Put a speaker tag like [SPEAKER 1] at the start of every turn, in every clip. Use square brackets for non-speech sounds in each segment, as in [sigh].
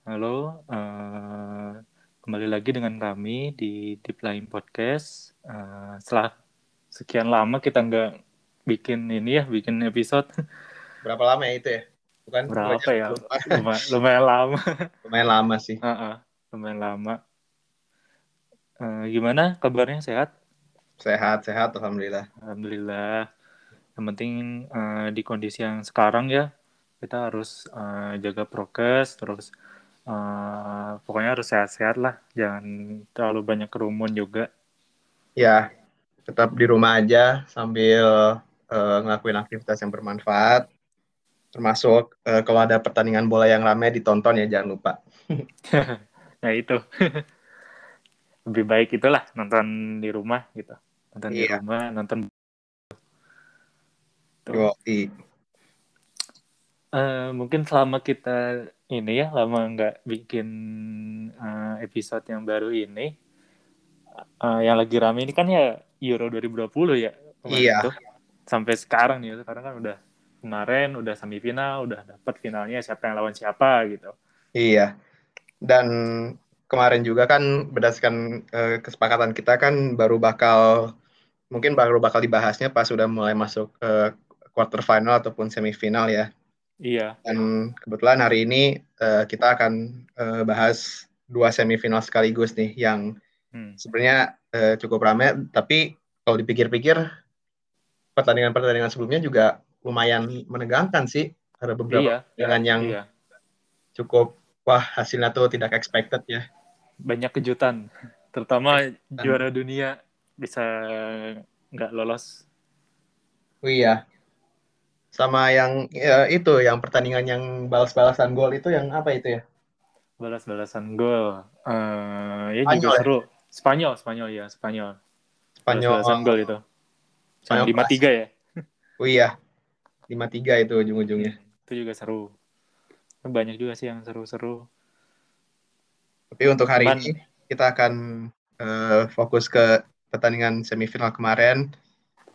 [SPEAKER 1] Halo, uh, kembali lagi dengan kami di Deep Line Podcast. Uh, setelah sekian lama kita nggak bikin ini ya, bikin episode.
[SPEAKER 2] Berapa lama ya itu ya?
[SPEAKER 1] Bukan berapa ya? Lumayan, lumayan lama.
[SPEAKER 2] lumayan lama sih.
[SPEAKER 1] Uh -uh, lumayan lama. Uh, gimana kabarnya? Sehat?
[SPEAKER 2] Sehat, sehat. Alhamdulillah.
[SPEAKER 1] Alhamdulillah. Yang penting uh, di kondisi yang sekarang ya, kita harus uh, jaga prokes, terus uh, pokoknya harus sehat-sehat lah. Jangan terlalu banyak kerumun juga.
[SPEAKER 2] Ya tetap di rumah aja sambil uh, ngelakuin aktivitas yang bermanfaat. Termasuk uh, kalau ada pertandingan bola yang ramai ditonton ya jangan lupa.
[SPEAKER 1] Nah [laughs] itu. [laughs] Lebih baik itulah nonton di rumah gitu. Nonton iya. di rumah nonton.
[SPEAKER 2] Tuh.
[SPEAKER 1] Uh, mungkin selama kita ini ya lama nggak bikin uh, episode yang baru ini uh, yang lagi rame ini kan ya Euro 2020 ya
[SPEAKER 2] iya.
[SPEAKER 1] itu. sampai sekarang nih sekarang kan udah kemarin udah semifinal udah dapet finalnya siapa yang lawan siapa gitu.
[SPEAKER 2] Iya. Dan kemarin juga kan berdasarkan uh, kesepakatan kita kan baru bakal mungkin baru bakal dibahasnya pas sudah mulai masuk ke uh, quarter final ataupun semifinal ya
[SPEAKER 1] Iya.
[SPEAKER 2] Dan kebetulan hari ini uh, kita akan uh, bahas dua semifinal sekaligus nih yang hmm. sebenarnya uh, cukup ramai tapi kalau dipikir-pikir pertandingan-pertandingan sebelumnya juga lumayan menegangkan sih. Ada beberapa
[SPEAKER 1] iya,
[SPEAKER 2] dengan yang iya. cukup wah hasilnya tuh tidak expected ya.
[SPEAKER 1] Banyak kejutan, terutama kejutan. juara dunia bisa nggak lolos.
[SPEAKER 2] Oh iya, sama yang ya, itu yang pertandingan yang balas-balasan gol itu yang apa itu ya?
[SPEAKER 1] Balas-balasan gol. Uh, ya Spanyol, juga ya? seru. Spanyol Spanyol ya Spanyol.
[SPEAKER 2] Spanyol
[SPEAKER 1] balas-balasan gol itu. Spanyol lima tiga ya?
[SPEAKER 2] Oh iya lima tiga itu ujung-ujungnya.
[SPEAKER 1] Itu juga seru. Banyak juga sih yang seru-seru.
[SPEAKER 2] Tapi untuk hari Cuman, ini kita akan uh, fokus ke pertandingan semifinal kemarin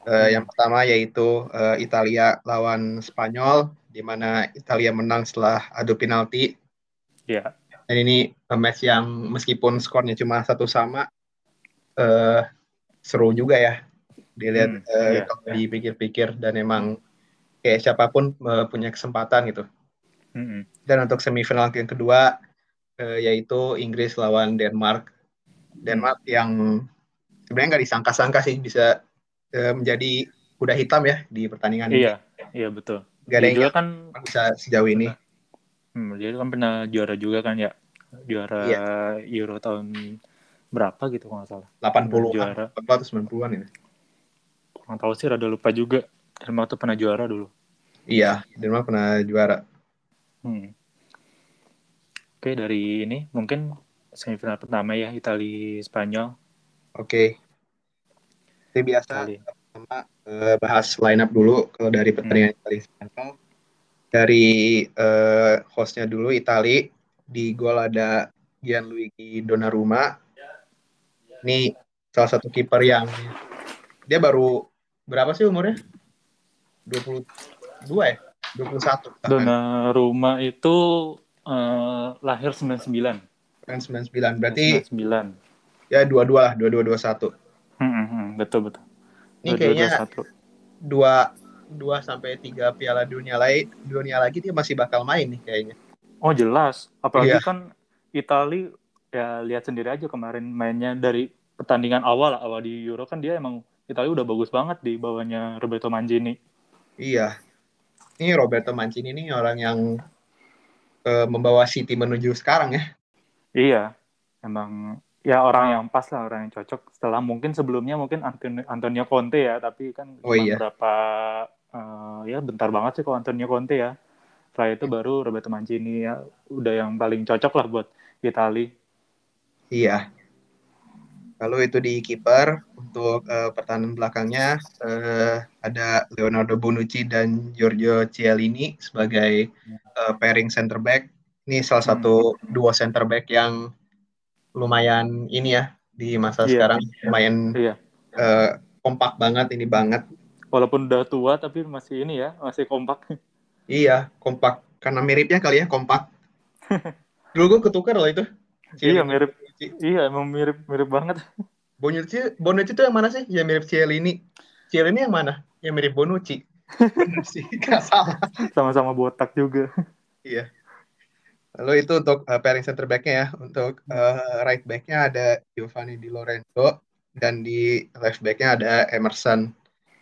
[SPEAKER 2] Uh, yang pertama yaitu uh, Italia lawan Spanyol, di mana Italia menang setelah adu penalti. Yeah. Dan ini uh, match yang meskipun skornya cuma satu sama, uh, seru juga ya dilihat hmm, uh, yeah, kalau yeah. dipikir-pikir dan emang kayak siapa pun uh, punya kesempatan gitu.
[SPEAKER 1] Hmm.
[SPEAKER 2] Dan untuk semifinal yang kedua uh, yaitu Inggris lawan Denmark. Denmark yang sebenarnya nggak disangka-sangka sih bisa menjadi kuda hitam ya di pertandingan
[SPEAKER 1] iya, ini. Iya, betul.
[SPEAKER 2] Gak ada yang kan bisa sejauh ini.
[SPEAKER 1] Hmm, dia kan pernah juara juga kan ya. Juara iya. Euro tahun berapa gitu kalau nggak salah.
[SPEAKER 2] 80 juara. atau 90-an ini.
[SPEAKER 1] Kurang tahu sih rada lupa juga. Denmark tuh pernah juara dulu.
[SPEAKER 2] Iya, Denmark pernah juara.
[SPEAKER 1] Hmm. Oke, dari ini mungkin semifinal pertama ya Italia Spanyol.
[SPEAKER 2] Oke. Seperti biasa, pertama uh, bahas line up dulu kalau dari hmm. pertandingan hmm. Italia Spanyol. Dari uh, hostnya dulu Itali di gol ada Gianluigi Donnarumma. Ini salah satu kiper yang dia baru berapa sih umurnya? 22 ya? 21.
[SPEAKER 1] Donnarumma itu uh, lahir 99.
[SPEAKER 2] Kan 99. Berarti
[SPEAKER 1] 99.
[SPEAKER 2] Ya dua-dua lah, dua-dua dua satu.
[SPEAKER 1] Hmm, hmm, betul betul.
[SPEAKER 2] Ini dua, kayaknya dua, dua dua sampai tiga piala dunia lain dunia lagi dia masih bakal main nih kayaknya.
[SPEAKER 1] Oh jelas, apalagi iya. kan Itali ya lihat sendiri aja kemarin mainnya dari pertandingan awal awal di Euro kan dia emang Italia udah bagus banget di bawahnya Roberto Mancini.
[SPEAKER 2] Iya, ini Roberto Mancini ini orang yang uh, membawa City menuju sekarang ya.
[SPEAKER 1] Iya, emang ya orang yang pas lah orang yang cocok. Setelah mungkin sebelumnya mungkin Antonio, Conte ya tapi kan
[SPEAKER 2] oh, iya.
[SPEAKER 1] berapa uh, ya bentar banget sih kalau Antonio Conte ya. Setelah itu baru Roberto Mancini ya udah yang paling cocok lah buat Itali.
[SPEAKER 2] Iya. Lalu itu di kiper untuk uh, pertahanan belakangnya uh, ada Leonardo Bonucci dan Giorgio Chiellini sebagai uh, pairing center back. Ini salah satu hmm. duo center back yang lumayan ini ya di masa iya, sekarang lumayan
[SPEAKER 1] iya.
[SPEAKER 2] uh, kompak banget ini banget.
[SPEAKER 1] Walaupun udah tua tapi masih ini ya masih kompak.
[SPEAKER 2] Iya kompak karena miripnya kali ya kompak. [laughs] Dulu gue ketukar loh itu.
[SPEAKER 1] Cielini iya mirip. Bonucci. Iya emang mirip mirip banget. [laughs]
[SPEAKER 2] Bonucci Bonucci itu yang mana sih? Yang mirip Cielini. Cielini yang mana? Yang mirip Bonucci. Bener sih, gak salah.
[SPEAKER 1] Sama-sama botak juga.
[SPEAKER 2] Iya. Lalu itu untuk uh, pairing center back-nya ya. Untuk uh, right back-nya ada Giovanni Di Lorenzo dan di left back-nya ada Emerson.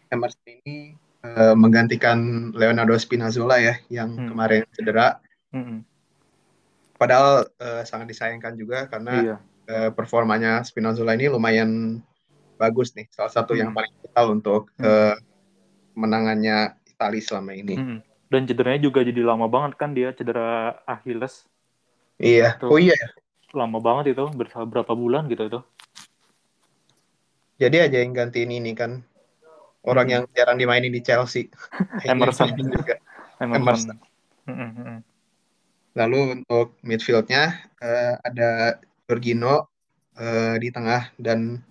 [SPEAKER 2] Emerson ini uh, menggantikan Leonardo Spinazzola ya yang hmm. kemarin cedera. Hmm. Padahal uh, sangat disayangkan juga karena iya. uh, performanya Spinazzola ini lumayan bagus nih. Salah satu hmm. yang paling vital untuk hmm. uh, menangannya Itali selama ini. Hmm
[SPEAKER 1] dan cederanya juga jadi lama banget kan dia cedera Achilles.
[SPEAKER 2] Iya. Itu oh iya.
[SPEAKER 1] Lama banget itu, berapa bulan gitu itu.
[SPEAKER 2] Jadi aja yang gantiin ini kan orang hmm. yang jarang dimainin di Chelsea. [laughs]
[SPEAKER 1] Emerson juga. Emerson. Emerson.
[SPEAKER 2] Lalu untuk midfieldnya uh, ada Jorginho uh, di tengah dan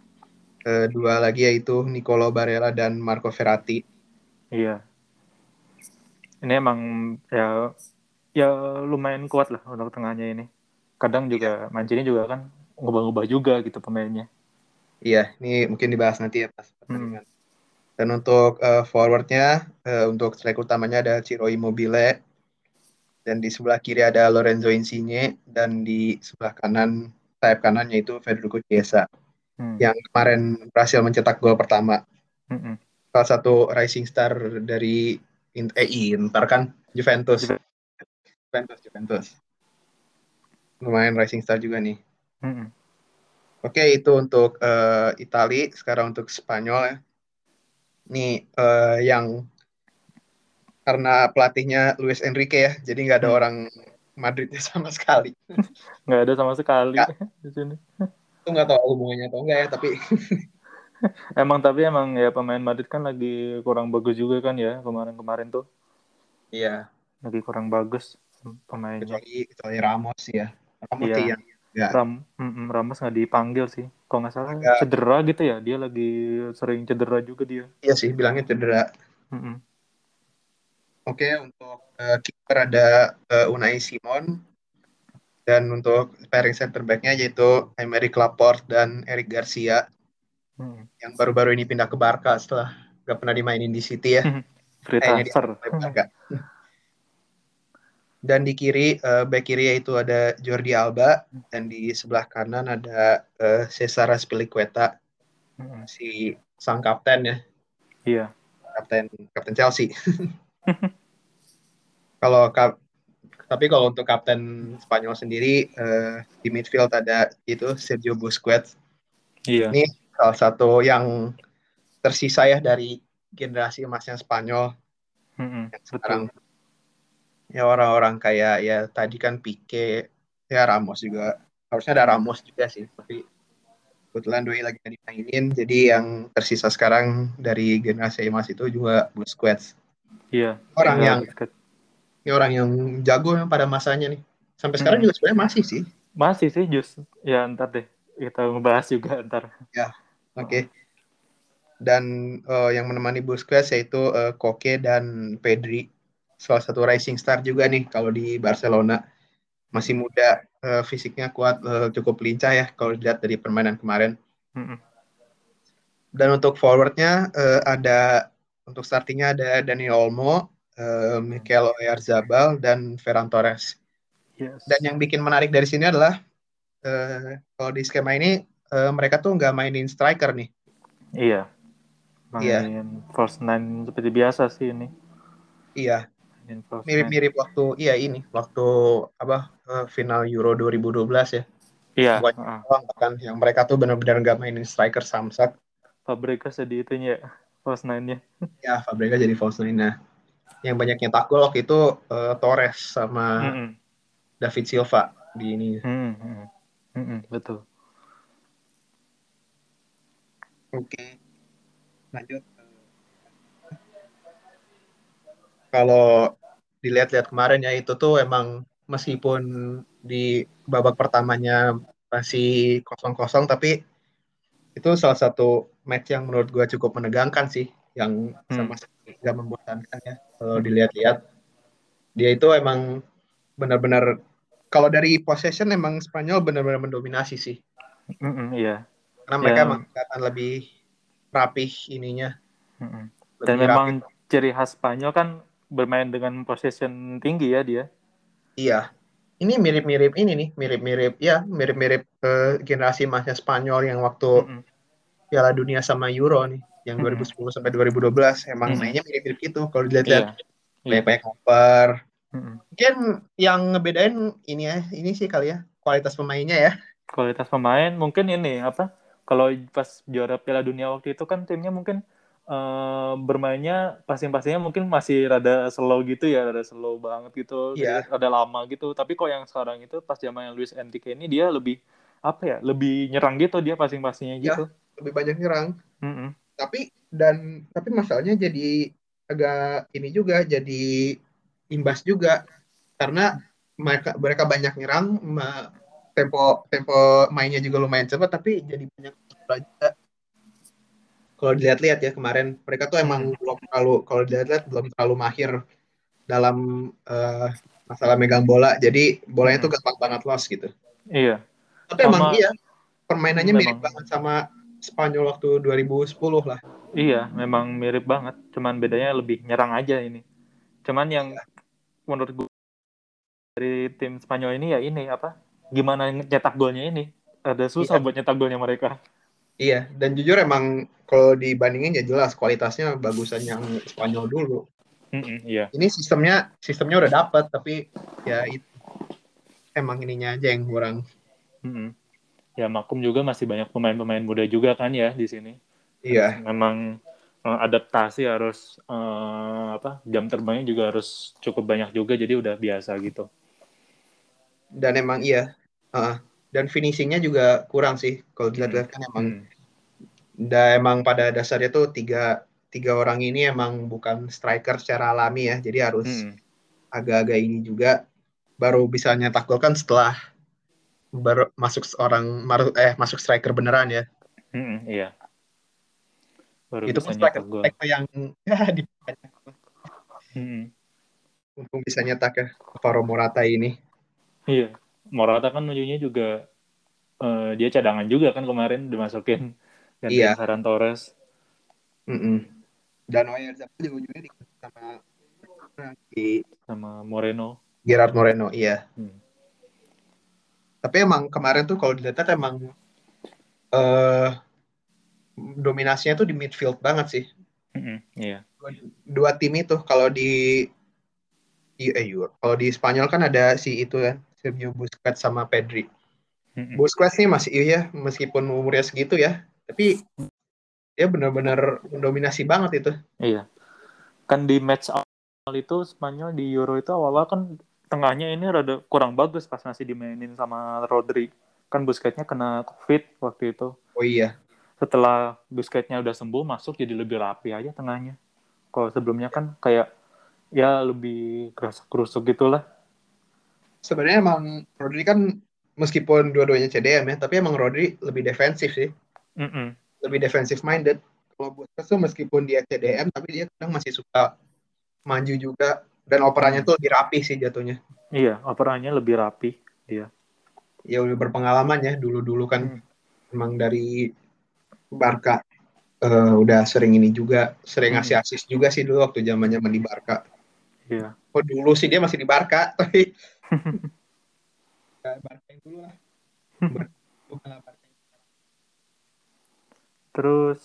[SPEAKER 2] uh, dua lagi yaitu Nicolo Barella dan Marco Verratti.
[SPEAKER 1] Iya ini emang ya ya lumayan kuat lah untuk tengahnya ini. Kadang juga yeah. Mancini juga kan ngubah-ngubah juga gitu pemainnya.
[SPEAKER 2] Iya, ini mungkin dibahas nanti ya pas pertandingan. Hmm. Dan untuk uh, forwardnya, uh, untuk striker utamanya ada Ciro Immobile, dan di sebelah kiri ada Lorenzo Insigne, dan di sebelah kanan, sayap kanannya itu Federico Chiesa, hmm. yang kemarin berhasil mencetak gol pertama. Hmm. Salah satu rising star dari eh Inter kan Juventus. Juventus Juventus. Lumayan rising star juga nih. Mm-hmm. Oke okay, itu untuk uh, Itali. Sekarang untuk Spanyol ya. Nih uh, yang karena pelatihnya Luis Enrique ya, jadi nggak ada hmm. orang Madridnya [laughs] sama sekali.
[SPEAKER 1] Nggak ada sama sekali
[SPEAKER 2] gak. di sini. Itu nggak tahu hubungannya atau enggak ya, tapi [laughs] [laughs]
[SPEAKER 1] emang tapi emang ya pemain Madrid kan lagi kurang bagus juga kan ya kemarin-kemarin tuh.
[SPEAKER 2] Iya.
[SPEAKER 1] Lagi kurang bagus pemainnya.
[SPEAKER 2] Kecuali, kecuali Ramos ya. Ramos
[SPEAKER 1] iya. yang ya. Ram, mm, Ramos nggak dipanggil sih. Kalau nggak salah Agak... cedera gitu ya. Dia lagi sering cedera juga dia.
[SPEAKER 2] Iya sih, bilangnya cedera. Mm -mm. Oke, untuk uh, kiper ada uh, Unai Simon dan untuk pairing center back-nya yaitu Emery Laporte dan Eric Garcia hmm. yang baru-baru ini pindah ke Barca setelah gak pernah dimainin di City ya.
[SPEAKER 1] Hmm. Free transfer.
[SPEAKER 2] Dan di kiri uh, back kiri yaitu ada Jordi Alba dan di sebelah kanan ada uh, Cesar Azpilicueta hmm. si sang kapten ya.
[SPEAKER 1] Iya.
[SPEAKER 2] Kapten kapten Chelsea. [laughs] kalau kap, tapi kalau untuk kapten Spanyol sendiri uh, di midfield ada itu Sergio Busquets.
[SPEAKER 1] Iya.
[SPEAKER 2] Ini salah satu yang tersisa ya dari generasi emasnya Spanyol.
[SPEAKER 1] Mm-hmm, yang sekarang.
[SPEAKER 2] Betul. ya orang-orang kayak ya tadi kan Pique ya Ramos juga. Harusnya ada Ramos juga sih tapi kebetulan Doi lagi dimainin. Jadi yang tersisa sekarang dari generasi emas itu juga Busquets.
[SPEAKER 1] Iya.
[SPEAKER 2] Orang iya, yang ya orang yang jago pada masanya nih. Sampai sekarang hmm. juga sebenarnya masih sih.
[SPEAKER 1] Masih sih Jus ya ntar deh. Kita ngebahas juga ntar.
[SPEAKER 2] Ya Oke. Okay. Dan uh, yang menemani Busquets yaitu uh, Koke dan Pedri. Salah satu rising star juga nih kalau di Barcelona. Masih muda, uh, fisiknya kuat, uh, cukup lincah ya kalau dilihat dari permainan kemarin. Mm -hmm. Dan untuk forwardnya uh, ada untuk startingnya ada Dani Olmo, uh, Mikel Oyarzabal dan Ferran Torres. Yes. Dan yang bikin menarik dari sini adalah uh, kalau di skema ini uh, mereka tuh nggak mainin striker nih.
[SPEAKER 1] Iya. Iya. first nine seperti biasa sih ini.
[SPEAKER 2] Iya. Mirip-mirip waktu iya ini waktu apa uh, final Euro 2012 ya.
[SPEAKER 1] Iya.
[SPEAKER 2] Buat uh. kan yang mereka tuh benar-benar nggak mainin striker samsak.
[SPEAKER 1] Fabregas jadi itunya false nine-nya.
[SPEAKER 2] ya, Fabregas jadi false nine-nya. Yang banyak nyetak gol waktu itu uh, Torres sama mm -hmm. David Silva di ini.
[SPEAKER 1] Mm -hmm. Mm -hmm. Betul.
[SPEAKER 2] Oke. Lanjut. Kalau dilihat-lihat kemarin ya itu tuh emang meskipun di babak pertamanya masih kosong-kosong tapi itu salah satu match yang menurut gue cukup menegangkan sih yang hmm. sama sekali gak membosankan ya kalau dilihat-lihat dia itu emang benar-benar kalau dari possession emang Spanyol benar-benar mendominasi sih.
[SPEAKER 1] Mm -mm, iya.
[SPEAKER 2] Karena mereka yeah. emang kelihatan lebih rapih ininya.
[SPEAKER 1] Mm -mm. Dan memang rapih. ciri khas Spanyol kan bermain dengan possession tinggi ya dia.
[SPEAKER 2] Iya. Ini mirip-mirip ini nih, mirip-mirip ya, mirip-mirip uh, generasi emasnya Spanyol yang waktu mm -mm. Piala Dunia sama Euro nih, yang mm -mm. 2010 sampai 2012 emang mm -mm. mainnya mirip-mirip gitu kalau dilihat-lihat. Iya. Banyak-banyak cover, Hmm. Mungkin yang ngebedain ini ya, ini sih kali ya, kualitas pemainnya ya.
[SPEAKER 1] Kualitas pemain mungkin ini apa? Kalau pas juara Piala Dunia waktu itu kan timnya mungkin uh, bermainnya passing-passingnya mungkin masih rada slow gitu ya, rada slow banget gitu, yeah. rada lama gitu. Tapi kok yang sekarang itu pas zaman Luis Enrique ini dia lebih apa ya, lebih nyerang gitu dia passing-passingnya iya, gitu.
[SPEAKER 2] Ya, lebih banyak nyerang. Mm -hmm. Tapi dan tapi masalahnya jadi agak ini juga jadi imbas juga karena mereka mereka banyak nyerang tempo tempo mainnya juga lumayan cepat tapi jadi banyak juga kalau dilihat-lihat ya kemarin mereka tuh emang hmm. belum terlalu kalau dilihat-lihat belum terlalu mahir dalam uh, masalah megang bola. Jadi bolanya hmm. tuh gampang banget loss gitu.
[SPEAKER 1] Iya.
[SPEAKER 2] Tapi sama, emang iya permainannya memang, mirip banget sama Spanyol waktu 2010 lah.
[SPEAKER 1] Iya memang mirip banget. Cuman bedanya lebih nyerang aja ini. Cuman yang iya. menurut gue dari tim Spanyol ini ya ini apa gimana nyetak golnya ini? Ada susah iya. buat nyetak golnya mereka.
[SPEAKER 2] Iya dan jujur emang kalau dibandingin ya jelas kualitasnya bagusan yang Spanyol dulu.
[SPEAKER 1] Mm-hmm, iya.
[SPEAKER 2] ini sistemnya sistemnya udah dapet tapi ya itu emang ininya aja yang kurang.
[SPEAKER 1] Mm-hmm. ya makum juga masih banyak pemain-pemain muda juga kan ya di sini.
[SPEAKER 2] Iya.
[SPEAKER 1] Memang uh, adaptasi harus uh, apa jam terbangnya juga harus cukup banyak juga jadi udah biasa gitu.
[SPEAKER 2] Dan emang iya uh, dan finishingnya juga kurang sih kalau dilihat-lihat kan emang hmm. da, emang pada dasarnya tuh tiga tiga orang ini emang bukan striker secara alami ya jadi harus hmm. agak-agak ini juga baru bisa nyetak gol kan setelah baru masuk seorang eh masuk striker beneran ya
[SPEAKER 1] hmm, iya
[SPEAKER 2] baru itu bisa nyetak gol. yang [laughs] ya di hmm. Untung bisa nyetak ya Alvaro Morata ini.
[SPEAKER 1] Iya, Morata kan ujungnya juga uh, dia cadangan juga kan kemarin dimasukin ganti iya. Ferran Torres.
[SPEAKER 2] Mm -mm. Dan Oyarzabal juga ujungnya di sama
[SPEAKER 1] di sama Moreno.
[SPEAKER 2] Gerard Moreno, iya. Hmm. Tapi emang kemarin tuh kalau dilihat emang uh, dominasinya tuh di midfield banget sih.
[SPEAKER 1] Mm-hmm, yeah.
[SPEAKER 2] dua, dua tim itu kalau di eh kalau di Spanyol kan ada si itu kan Sergio Busquets sama Pedri. Mm-hmm. Busquets nih masih iya meskipun umurnya segitu ya, tapi dia benar-benar mendominasi banget itu.
[SPEAKER 1] Iya. Kan di match awal itu Spanyol di Euro itu awal-awal kan tengahnya ini rada kurang bagus pas masih dimainin sama Rodri. Kan Busquetsnya kena Covid waktu itu.
[SPEAKER 2] Oh iya
[SPEAKER 1] setelah Busquetsnya udah sembuh masuk jadi lebih rapi aja tengahnya kalau sebelumnya kan kayak ya lebih kerasa kerusuk gitulah
[SPEAKER 2] sebenarnya emang Rodri kan meskipun dua-duanya CDM ya tapi emang Rodri lebih defensif sih
[SPEAKER 1] mm -mm.
[SPEAKER 2] lebih defensif minded kalau Busquets tuh meskipun dia CDM tapi dia kadang masih suka maju juga dan operannya tuh lebih rapi sih jatuhnya
[SPEAKER 1] iya operannya lebih rapi dia
[SPEAKER 2] ya udah berpengalaman ya dulu-dulu kan mm. emang dari Barca uh, udah sering ini juga sering ngasih hmm. asis juga sih dulu waktu zamannya di Barca.
[SPEAKER 1] Iya.
[SPEAKER 2] Oh dulu sih dia masih di Barca [laughs] tapi Barca yang dulu lah. [laughs]
[SPEAKER 1] Terus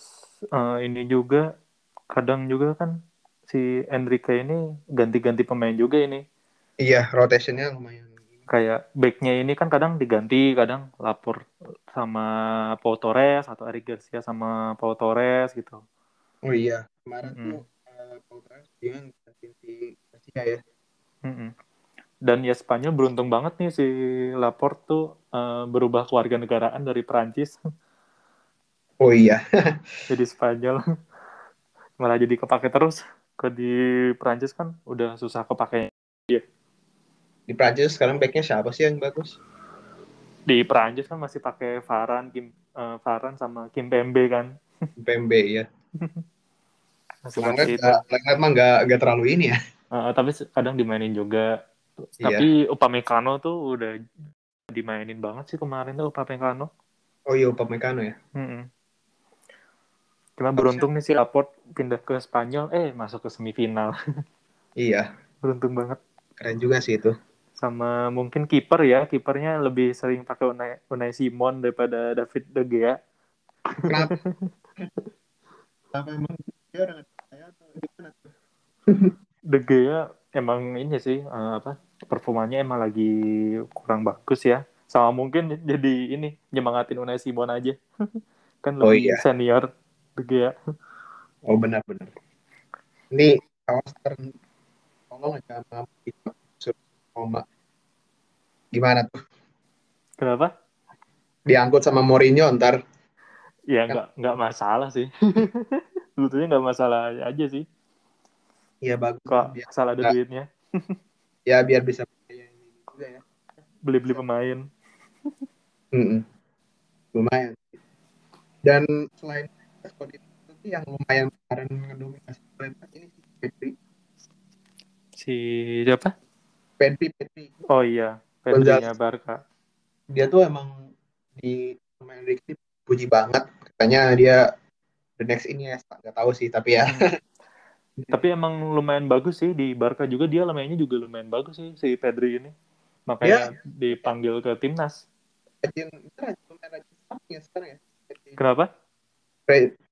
[SPEAKER 1] uh, ini juga kadang juga kan si Enrique ini ganti-ganti pemain juga ini.
[SPEAKER 2] Iya, rotationnya lumayan
[SPEAKER 1] kayak backnya ini kan kadang diganti kadang lapor sama Pau Torres atau Eric Garcia sama Pau Torres gitu
[SPEAKER 2] oh iya kemarin mm. tuh uh, Pau Torres dia ganti Garcia ya
[SPEAKER 1] mm -hmm. Dan ya Spanyol beruntung banget nih si Lapor tuh uh, berubah keluarga negaraan dari Perancis [laughs]
[SPEAKER 2] oh iya [laughs]
[SPEAKER 1] jadi Spanyol malah jadi kepake terus ke di Perancis kan udah susah kepake yeah
[SPEAKER 2] di Prancis sekarang backnya siapa sih yang bagus?
[SPEAKER 1] Di Prancis kan masih pakai Varan, Kim, uh, Varan sama Kim Pembe kan. [laughs]
[SPEAKER 2] Kim Pembe ya. masih itu. Langret mah nggak terlalu ini ya.
[SPEAKER 1] Uh, tapi kadang dimainin juga Iya. Tapi Upamecano tuh udah dimainin banget sih kemarin tuh Upamecano.
[SPEAKER 2] Oh iya Upamecano ya.
[SPEAKER 1] Mm -mm. Cuma beruntung nih si Laporte pindah ke Spanyol, eh masuk ke semifinal. [laughs]
[SPEAKER 2] iya.
[SPEAKER 1] beruntung banget.
[SPEAKER 2] Keren juga sih itu.
[SPEAKER 1] Sama mungkin kiper ya, kipernya lebih sering pakai Unai, Unai Simon daripada David De Gea.
[SPEAKER 2] Kenapa? Kenapa emang dia orang
[SPEAKER 1] De Gea emang ini sih uh, apa performanya emang lagi kurang bagus ya sama mungkin jadi ini nyemangatin Unai Simon aja [laughs] kan
[SPEAKER 2] Oh,
[SPEAKER 1] lebih
[SPEAKER 2] iya.
[SPEAKER 1] senior De Gea
[SPEAKER 2] Oh benar-benar. Ini awas ntar tolong aja sama suruh Roma. Gimana tuh?
[SPEAKER 1] kenapa
[SPEAKER 2] Diangkut sama Mourinho ntar.
[SPEAKER 1] ya
[SPEAKER 2] Kan-
[SPEAKER 1] nggak nggak masalah sih [laughs] sebetulnya nggak masalah aja sih
[SPEAKER 2] Iya bagus.
[SPEAKER 1] kok
[SPEAKER 2] Biar,
[SPEAKER 1] asal ada duitnya
[SPEAKER 2] ya biar bisa ya.
[SPEAKER 1] beli beli pemain
[SPEAKER 2] Mm-mm. Lumayan. Dan selain sih yang lumayan kemarin ngedominasi ini si Pedri.
[SPEAKER 1] si siapa
[SPEAKER 2] Pedri, Pedri.
[SPEAKER 1] oh iya Pedrinya Barca
[SPEAKER 2] Dia tuh emang di pemain Ricky puji banget. Katanya dia the next ini ya, nggak tahu sih tapi ya.
[SPEAKER 1] Tapi emang lumayan bagus sih di Barca juga dia mainnya juga lumayan bagus sih si Pedri ini makanya dipanggil ke timnas
[SPEAKER 2] rajin, rajin, lumayan rajin starting ya sekarang ya.
[SPEAKER 1] Kenapa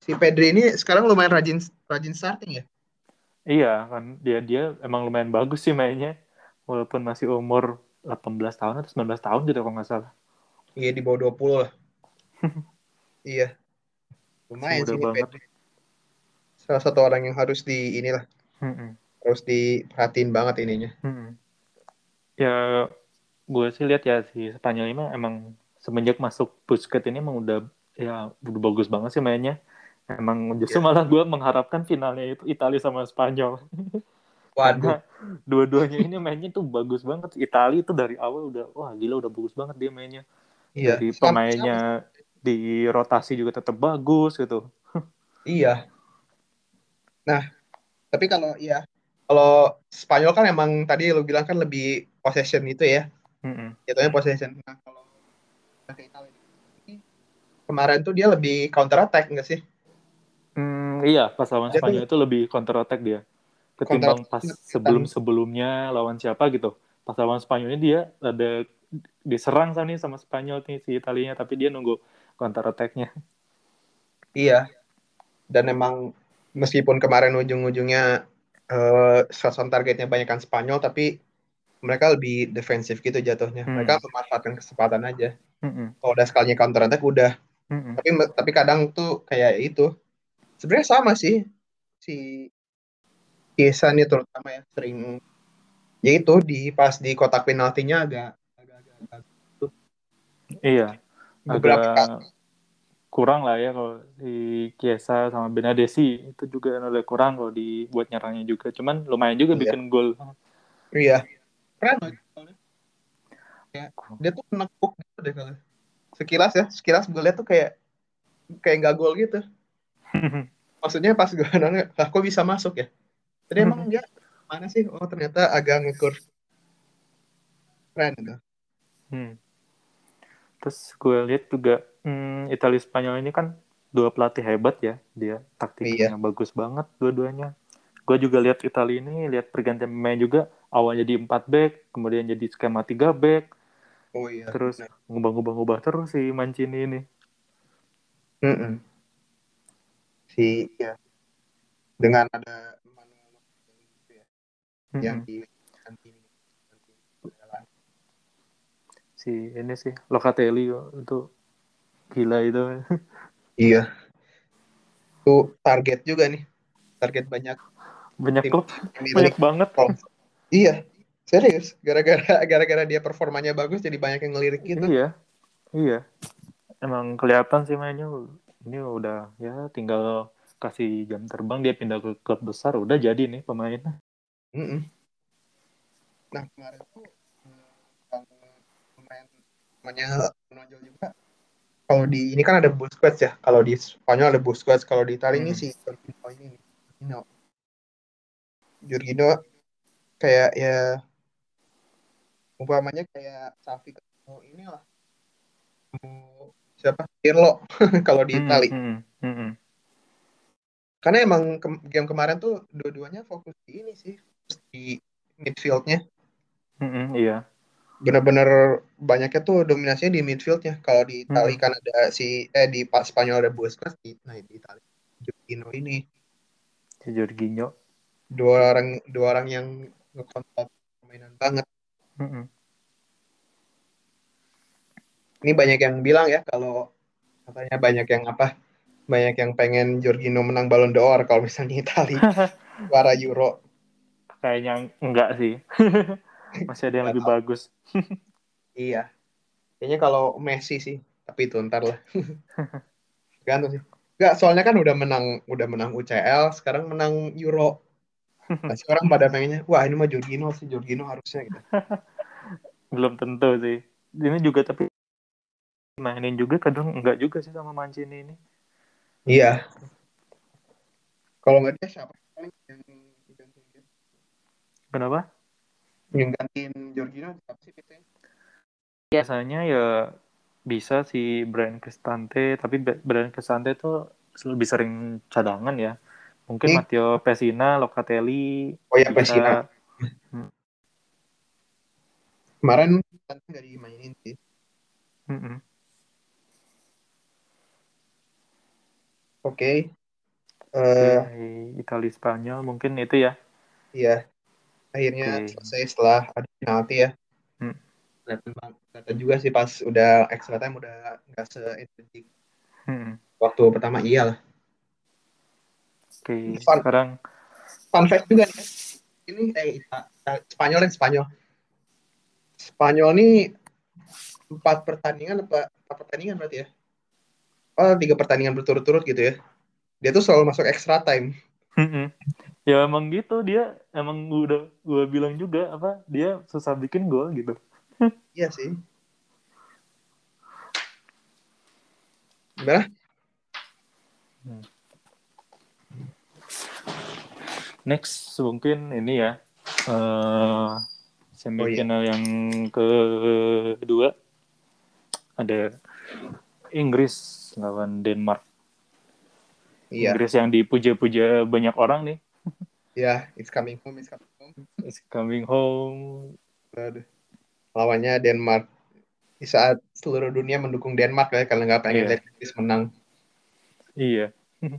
[SPEAKER 2] Si Pedri ini sekarang lumayan rajin rajin starting ya.
[SPEAKER 1] Iya kan dia dia emang lumayan bagus sih mainnya walaupun masih umur 18 tahun atau 19 tahun gitu kalau nggak salah.
[SPEAKER 2] Iya di bawah 20 lah. [laughs] iya. Lumayan sih
[SPEAKER 1] banget.
[SPEAKER 2] Pedri. Salah satu orang yang harus di inilah
[SPEAKER 1] Mm-mm,
[SPEAKER 2] harus diperhatiin banget ininya.
[SPEAKER 1] mm-mm. Ya gue sih lihat ya si Spanyol ini emang semenjak masuk Busquets ini emang udah ya udah bagus banget sih mainnya. Emang justru
[SPEAKER 2] Iya.
[SPEAKER 1] malah gue mengharapkan finalnya itu Italia sama Spanyol. [laughs]
[SPEAKER 2] Waduh.
[SPEAKER 1] Dua-duanya ini mainnya tuh bagus banget. Italia itu dari awal udah wah gila udah bagus banget dia mainnya.
[SPEAKER 2] Iya.
[SPEAKER 1] Dari pemainnya di rotasi juga tetap bagus gitu.
[SPEAKER 2] Iya. Nah, tapi kalau iya, kalau Spanyol kan emang tadi lu bilang kan lebih possession itu ya,
[SPEAKER 1] Mm-mm.
[SPEAKER 2] jatuhnya possession. Nah, kalau ke Italia ini kemarin tuh dia lebih counter attack enggak sih?
[SPEAKER 1] Hmm, iya, pas lawan
[SPEAKER 2] Dia tuh-
[SPEAKER 1] Spanyol itu lebih counter attack dia. Ketimbang pas sebelum-sebelumnya lawan siapa gitu. Pas lawan Spanyol ini dia ada diserang sama nih sama Spanyol nih si Italianya tapi dia nunggu counter attack-nya.
[SPEAKER 2] Iya. Dan emang meskipun kemarin ujung-ujungnya eh sasaran targetnya banyak kan Spanyol, tapi mereka lebih defensif gitu jatuhnya.
[SPEAKER 1] Hmm.
[SPEAKER 2] Mereka memanfaatkan kesempatan aja.
[SPEAKER 1] Mm-mm,
[SPEAKER 2] Kalau udah sekalinya counter attack udah.
[SPEAKER 1] mm-mm.
[SPEAKER 2] tapi tapi kadang tuh kayak itu sebenarnya sama sih si Kiesa nih terutama ya sering ya itu di pas di kotak penaltinya agak agak-agak
[SPEAKER 1] Iya,
[SPEAKER 2] beberapa kali
[SPEAKER 1] agak kurang lah ya kalau di Chiesa sama Benadesi itu juga ada kurang kalau dibuat nyerangnya juga. Cuman lumayan juga
[SPEAKER 2] Iya.
[SPEAKER 1] bikin gol.
[SPEAKER 2] iya keren. Kayak, dia tuh menekuk gitu deh kalau sekilas ya sekilas gue lihat tuh kayak kayak nggak gol gitu [laughs] maksudnya pas gue nanya lah kok bisa masuk ya tadi emang [laughs] dia mana sih oh ternyata agak ngekur keren itu
[SPEAKER 1] Hmm. Terus gue lihat juga hmm, Italia Spanyol ini kan dua pelatih hebat ya dia taktiknya bagus banget dua-duanya. Gue juga lihat Italia ini lihat pergantian pemain juga awalnya di 4 back kemudian jadi skema 3 back
[SPEAKER 2] oh iya
[SPEAKER 1] terus
[SPEAKER 2] benar.
[SPEAKER 1] ngubah-ngubah terus si Mancini ini.
[SPEAKER 2] Mm-mm. si ya dengan ada manual gitu ya
[SPEAKER 1] Mm-mm.
[SPEAKER 2] yang di
[SPEAKER 1] si ini sih Locatelli itu gila itu.
[SPEAKER 2] iya itu target juga nih target banyak
[SPEAKER 1] banyak
[SPEAKER 2] Tim-
[SPEAKER 1] klub
[SPEAKER 2] milik
[SPEAKER 1] banyak banget.
[SPEAKER 2] iya serius gara-gara gara-gara dia performanya bagus jadi banyak yang ngelirik gitu
[SPEAKER 1] Iya, iya. Emang kelihatan sih mainnya. Ini udah ya tinggal kasih jam terbang dia pindah ke klub besar udah jadi nih pemain.
[SPEAKER 2] Mm-mm. nah kemarin tuh eh, kalau pemain namanya menonjol juga kalau di ini kan ada Busquets ya. Kalau di Spanyol ada Busquets kalau di Italia ini
[SPEAKER 1] Hmm.
[SPEAKER 2] si Jorginho ini. Jorginho. Jorginho kayak ya umpamanya kayak Safi oh inilah. Oh, siapa? Pirlo [laughs] kalau di
[SPEAKER 1] hmm, hmm, hmm, hmm.
[SPEAKER 2] karena emang ke game kemarin tuh dua-duanya fokus di ini sih di midfieldnya.
[SPEAKER 1] Hmm, hmm, iya
[SPEAKER 2] benar-benar banyaknya tuh dominasinya di midfieldnya. Kalau di Itali hmm. kan ada si eh di Pak Spanyol ada Busquets di nah di Itali Jorginho ini.
[SPEAKER 1] Si Jorginho.
[SPEAKER 2] Dua orang dua orang yang ngekontrol permainan banget.
[SPEAKER 1] Mm-hmm.
[SPEAKER 2] ini banyak yang bilang ya kalau katanya banyak yang apa banyak yang pengen Jorginho menang Ballon d'Or kalau misalnya Italia [laughs] juara Euro.
[SPEAKER 1] Kayaknya enggak sih [laughs] masih ada yang lebih bagus [laughs]
[SPEAKER 2] iya kayaknya kalau Messi sih tapi itu ntar lah [laughs] gantung sih Enggak, soalnya kan udah menang udah menang UCL, sekarang menang Euro. Masih orang pada pengennya, wah ini mah Jorginho sih, Jorginho harusnya gitu. [laughs]
[SPEAKER 1] Belum tentu sih. Ini juga tapi mainin juga kadang enggak juga sih sama Mancini ini.
[SPEAKER 2] Iya. Kalau nggak dia siapa yang?
[SPEAKER 1] Kenapa?
[SPEAKER 2] Yang gantiin Jorginho siapa sih biasanya?
[SPEAKER 1] Biasanya ya bisa si Brian Cristante tapi Brian Cristante itu lebih sering cadangan ya mungkin hmm. Matteo Pessina Locatelli
[SPEAKER 2] oh ya Pessina hmm. kemarin nggak dimainin sih
[SPEAKER 1] hmm.
[SPEAKER 2] oke okay.
[SPEAKER 1] uh, okay. Italia Spanyol mungkin itu ya
[SPEAKER 2] iya akhirnya okay. selesai setelah ada penalti ya hmm kelihatan juga sih pas udah extra time udah nggak se hmm. waktu pertama iya lah.
[SPEAKER 1] Oke, okay, fun, sekarang
[SPEAKER 2] fun fact juga nih. Ini eh Spanyol dan Spanyol. Spanyol nih empat pertandingan apa empat pertandingan berarti ya? Oh tiga pertandingan berturut-turut gitu ya? Dia tuh selalu masuk extra time.
[SPEAKER 1] Ya emang gitu dia emang udah gue bilang juga apa dia susah bikin gol gitu.
[SPEAKER 2] Iya sih.
[SPEAKER 1] Hmm. Next mungkin ini ya uh, semifinal oh, iya. yang kedua ada Inggris lawan Denmark. Iya. Inggris yang dipuja-puja banyak orang nih.
[SPEAKER 2] Iya, yeah, it's coming home, it's coming home.
[SPEAKER 1] It's coming home.
[SPEAKER 2] Aduh lawannya Denmark di saat seluruh dunia mendukung Denmark ya karena nggak pengen yeah. Inggris menang.
[SPEAKER 1] Iya. [laughs]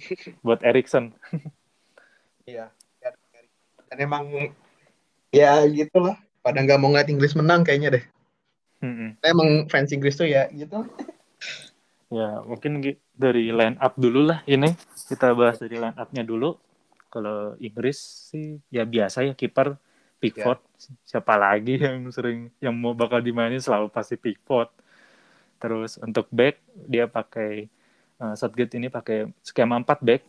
[SPEAKER 1] Buat Erikson.
[SPEAKER 2] iya. Dan emang ya gitulah. Pada nggak mau ngeliat Inggris menang kayaknya deh.
[SPEAKER 1] Mm-hmm.
[SPEAKER 2] Emang fans Inggris tuh ya gitu.
[SPEAKER 1] ya mungkin dari line up dulu lah ini kita bahas dari line upnya dulu. Kalau Inggris sih ya biasa ya kiper Pickford. Yeah. siapa lagi yang sering yang mau bakal dimainin selalu pasti Pickford. Terus untuk back dia pakai uh, Southgate ini pakai skema 4 back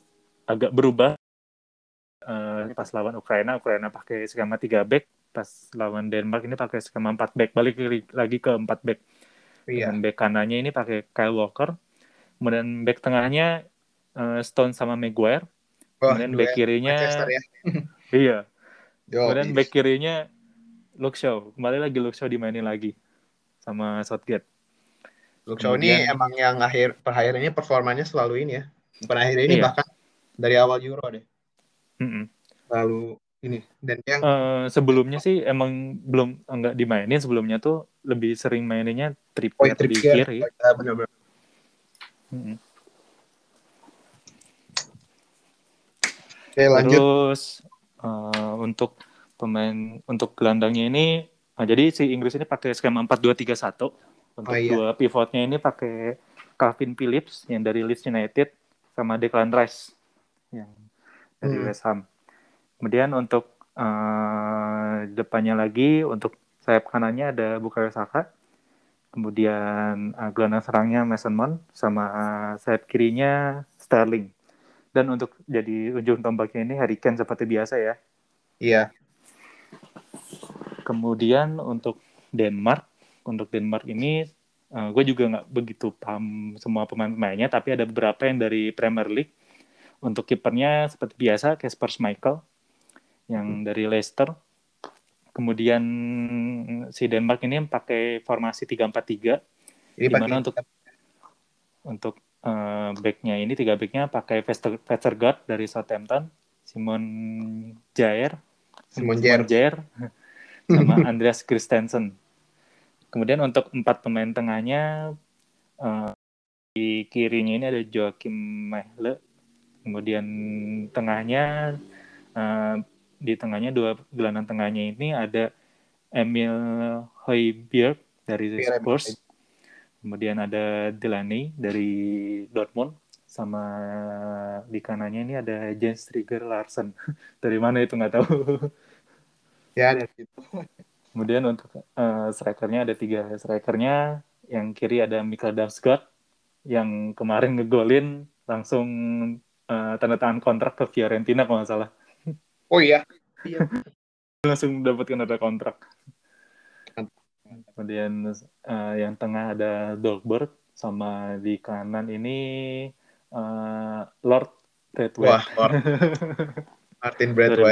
[SPEAKER 1] agak berubah. Uh, pas lawan Ukraina Ukraina pakai skema 3 back. Pas lawan Denmark ini pakai skema 4 back. Balik lagi ke 4 back. Yeah. dan back kanannya ini pakai Kyle Walker. Kemudian back tengahnya uh, Stone sama Maguire oh, kemudian back kirinya ya. [laughs] iya Yo, Kemudian back kirinya Luke Shaw. Kembali lagi Luke Shaw dimainin lagi sama Southgate.
[SPEAKER 2] Luke Shaw Kemudian, ini emang yang akhir per akhir ini performanya selalu ini ya. Per akhir ini iya. bahkan dari awal Euro deh.
[SPEAKER 1] Mm -mm.
[SPEAKER 2] Lalu ini dan yang
[SPEAKER 1] uh, sebelumnya sih emang belum enggak dimainin sebelumnya tuh lebih sering maininnya Trippier, oh, di kiri. Oh,
[SPEAKER 2] ya.
[SPEAKER 1] Mm -mm.
[SPEAKER 2] Oke, lanjut.
[SPEAKER 1] Terus uh, untuk pemain untuk gelandangnya ini nah jadi si Inggris ini pakai skema 4-2-3-1 untuk oh, iya. dua pivotnya ini pakai Calvin Phillips yang dari Leeds United sama Declan Rice yang dari hmm. West Ham. Kemudian untuk uh, depannya lagi untuk sayap kanannya ada Bukayo Saka. Kemudian uh, gelandang serangnya Mason Mount sama uh, sayap kirinya Sterling. Dan untuk jadi ujung tombaknya ini Harry Kane seperti biasa ya.
[SPEAKER 2] Iya.
[SPEAKER 1] Kemudian untuk Denmark, untuk Denmark ini uh, gue juga nggak begitu paham semua pemain-pemainnya, tapi ada beberapa yang dari Premier League. Untuk kipernya seperti biasa Casper Schmeichel yang hmm. dari Leicester. kemudian si Denmark ini pakai formasi 3-4-3 di mana untuk untuk uh, backnya ini tiga backnya pakai Vestergaard dari Southampton, Simon Jair,
[SPEAKER 2] Simon Jair,
[SPEAKER 1] Jair [laughs] sama Andreas Christensen. Kemudian untuk empat pemain tengahnya uh, di kirinya ini ada Joachim Mehle, kemudian tengahnya uh, di tengahnya dua gelandang tengahnya ini ada Emil Højbjerg dari Spurs Kemudian ada Delaney dari Dortmund sama di kanannya ini ada Jens Trigger Larsen. [laughs] dari mana itu nggak tahu.
[SPEAKER 2] ya dari situ.
[SPEAKER 1] Kemudian untuk uh, strikernya ada tiga strikernya. Yang kiri ada Mikael Damsgaard yang kemarin ngegolin langsung uh, tanda tangan kontrak ke Fiorentina kalau nggak salah.
[SPEAKER 2] Oh iya. Iya. [laughs]
[SPEAKER 1] langsung dapatkan ada kontrak. Kemudian uh, yang tengah ada Dolberg sama di kanan ini uh, Lord Redway.
[SPEAKER 2] Wah, Lord. [laughs] Martin Bradway.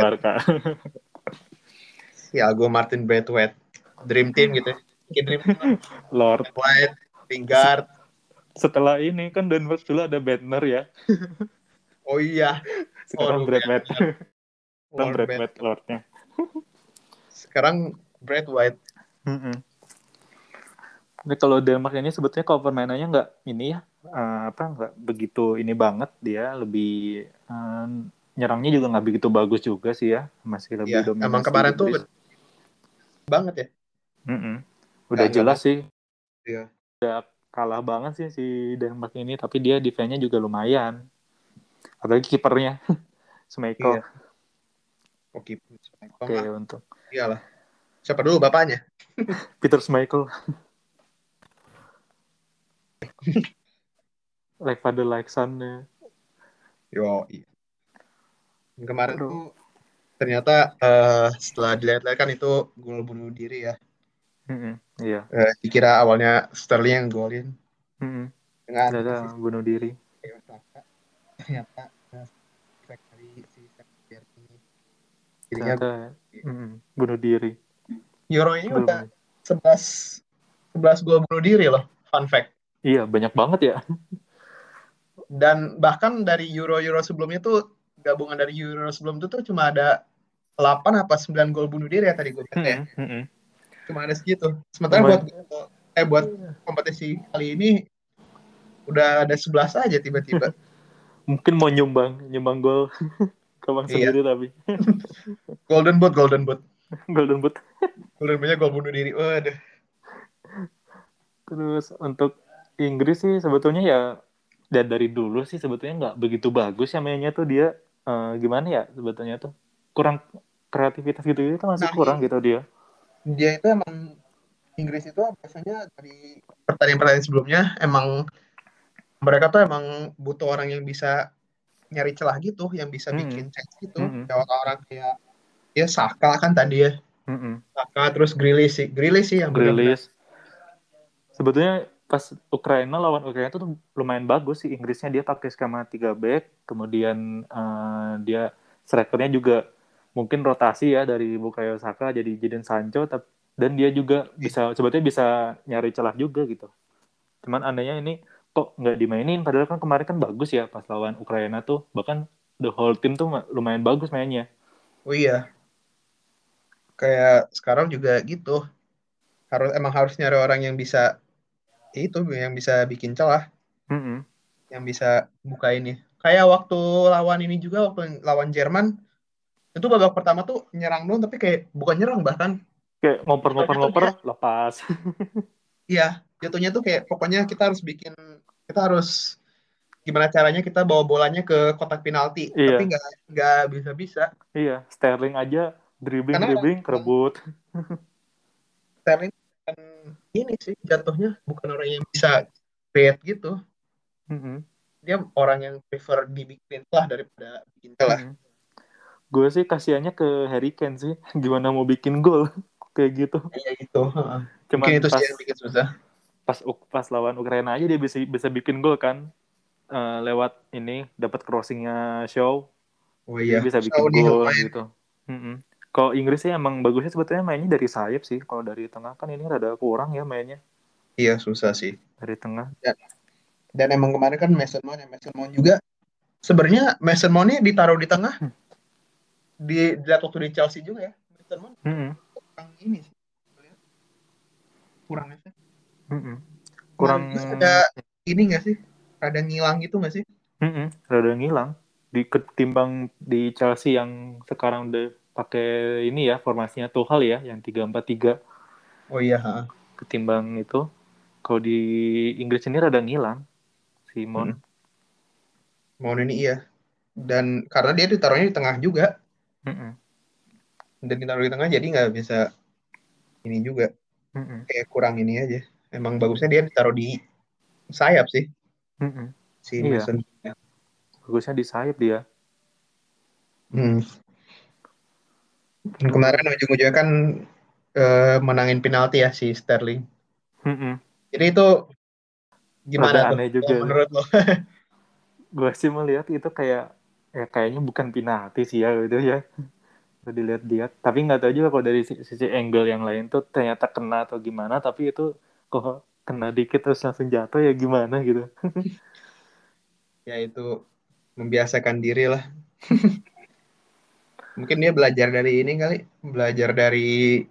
[SPEAKER 2] ya, gue Martin Bradway. Dream team gitu. Dream team. [laughs]
[SPEAKER 1] Lord
[SPEAKER 2] White, Lingard.
[SPEAKER 1] Setelah ini kan Denver dulu ada Bednar ya. [laughs]
[SPEAKER 2] oh iya.
[SPEAKER 1] Sekarang oh, Brad White. Sekarang Brad White Lordnya.
[SPEAKER 2] Sekarang Brad White.
[SPEAKER 1] Mm -hmm. Ini kalau Denmark ini sebetulnya kalau permainannya nggak ini ya uh, apa nggak begitu ini banget dia lebih uh, nyerangnya juga nggak begitu bagus juga sih ya masih lebih
[SPEAKER 2] ya, dominan. Emang kemarin tuh banget ya.
[SPEAKER 1] Mm -mm. Udah gak, jelas gak. sih. Iya. Udah kalah banget sih si Denmark ini tapi dia defense-nya juga lumayan. Apalagi kipernya [laughs] Schmeichel. Iya.
[SPEAKER 2] Oh, kiper
[SPEAKER 1] Oke, okay, untuk.
[SPEAKER 2] Iyalah. Siapa dulu bapaknya? [laughs]
[SPEAKER 1] Peter Schmeichel. [laughs] like father like son ya.
[SPEAKER 2] Yo. Kemarin Aduh. tuh ternyata uh, setelah dilihat-lihat kan itu gol bunuh diri ya.
[SPEAKER 1] Mm-hmm, iya.
[SPEAKER 2] Uh, dikira awalnya Sterling yang golin.
[SPEAKER 1] Mm-hmm. Dengan bunuh diri.
[SPEAKER 2] Ternyata uh, dari si
[SPEAKER 1] ini. Jadinya mm, bunuh diri.
[SPEAKER 2] Euro ini Belum. udah 11 11 gol bunuh diri loh. Fun fact.
[SPEAKER 1] Iya, banyak banget ya.
[SPEAKER 2] Dan bahkan dari Euro-Euro sebelumnya tuh gabungan dari Euro sebelum itu tuh cuma ada 8 apa 9 gol bunuh diri ya tadi gue baca ya. Hmm, hmm. Cuma ada segitu. Sementara buat eh buat kompetisi kali ini udah ada 11 aja tiba-tiba. [laughs]
[SPEAKER 1] Mungkin mau nyumbang, nyumbang gol [laughs] ke bang iya. sendiri tapi. [laughs]
[SPEAKER 2] golden boot, golden boot.
[SPEAKER 1] golden boot.
[SPEAKER 2] golden bootnya gol bunuh diri. Waduh.
[SPEAKER 1] Terus untuk Inggris sih sebetulnya ya dan dari dulu sih sebetulnya nggak begitu bagus ya mainnya tuh dia uh, gimana ya sebetulnya tuh kurang kreativitas gitu itu masih nah, kurang gitu dia.
[SPEAKER 2] Dia itu emang Inggris itu biasanya dari pertandingan-pertandingan sebelumnya emang mereka tuh emang butuh orang yang bisa nyari celah gitu, yang bisa hmm. bikin chance gitu. Hmm. Kayak orang kayak ya Saka kan tadi ya. Hmm. Saka terus Grealish sih, Grealish sih yang
[SPEAKER 1] Grealish. Sebetulnya pas Ukraina lawan Ukraina itu lumayan bagus sih. Inggrisnya dia pakai skema 3 back kemudian uh, dia strikernya juga mungkin rotasi ya dari Bukayo Saka jadi Jadon Sancho dan dia juga bisa sebetulnya bisa nyari celah juga gitu. Cuman anehnya ini kok nggak dimainin? Padahal kan kemarin kan bagus ya pas lawan Ukraina tuh. Bahkan the whole team tuh lumayan bagus mainnya.
[SPEAKER 2] Oh iya. Kayak sekarang juga gitu. Harus emang harus nyari orang yang bisa itu yang bisa bikin celah.
[SPEAKER 1] Mm -hmm.
[SPEAKER 2] yang bisa buka ini. Kayak waktu lawan ini juga waktu lawan Jerman itu babak pertama tuh nyerang dong tapi kayak bukan nyerang bahkan.
[SPEAKER 1] Kayak ngoper-ngoper-ngoper lepas. [laughs]
[SPEAKER 2] Iya jatuhnya tuh kayak pokoknya kita harus bikin kita harus gimana caranya kita bawa bolanya ke kotak penalti. Iya. tapi nggak nggak bisa bisa
[SPEAKER 1] iya Sterling aja dribbling Karena dribbling kerebut.
[SPEAKER 2] Sterling ini sih jatuhnya bukan orang yang bisa create gitu.
[SPEAKER 1] Mm-hmm.
[SPEAKER 2] Dia orang yang prefer dibikin lah daripada bikin lah. Mm-hmm.
[SPEAKER 1] Gue sih kasihannya ke Harry Kane sih. [laughs] Gimana mau bikin gol [laughs] kayak gitu.
[SPEAKER 2] Iya gitu. Cuman Mungkin itu pas, sih yang bikin susah.
[SPEAKER 1] Pas pas lawan Ukraina aja dia bisa bisa bikin gol kan. Uh, lewat ini dapat crossingnya show.
[SPEAKER 2] Oh iya.
[SPEAKER 1] Dia bisa bikin gol gitu. Mm-hmm. Kalau Inggris sih emang bagusnya sebetulnya mainnya dari sayap sih. Kalau dari tengah kan ini rada kurang ya mainnya.
[SPEAKER 2] Iya susah sih.
[SPEAKER 1] Dari tengah.
[SPEAKER 2] Dan, dan emang kemarin kan Mason Mount, ya. Mason Mount juga sebenarnya Mason Mount ini ditaruh di tengah. Hmm. Di dilihat waktu di Chelsea juga ya. Mason Mount hmm. kurang ini sih. Kurang efek. Hmm. Kurang ada ini gak sih? Ada ngilang gitu gak sih?
[SPEAKER 1] Hmm. Rada ngilang di ketimbang di Chelsea yang sekarang udah pakai ini ya formasinya Tuchel ya yang tiga empat tiga
[SPEAKER 2] Oh iya, ha.
[SPEAKER 1] Ketimbang itu kalau di Inggris ini rada ngilang Simon.
[SPEAKER 2] Hmm. Ini iya. Dan karena dia ditaruhnya di tengah juga. Mm-mm. Dan ditaruh di tengah jadi nggak bisa ini juga. Mm-mm. Kayak kurang ini aja. Emang bagusnya dia ditaruh di sayap sih.
[SPEAKER 1] Mm-mm. Si iya. Mason bagusnya di sayap dia
[SPEAKER 2] hmm. Kemarin ujung-ujungnya kan uh, menangin penalti ya si Sterling hmm. jadi itu gimana
[SPEAKER 1] tuh juga. menurut lo [laughs] gue sih melihat itu kayak ya kayaknya bukan penalti sih ya gitu ya udah dilihat-lihat tapi nggak tahu juga kalau dari sisi angle yang lain tuh ternyata kena atau gimana tapi itu kok kena dikit terus langsung jatuh ya gimana gitu [laughs]
[SPEAKER 2] ya itu membiasakan diri lah. [laughs] Mungkin dia belajar dari ini kali, belajar dari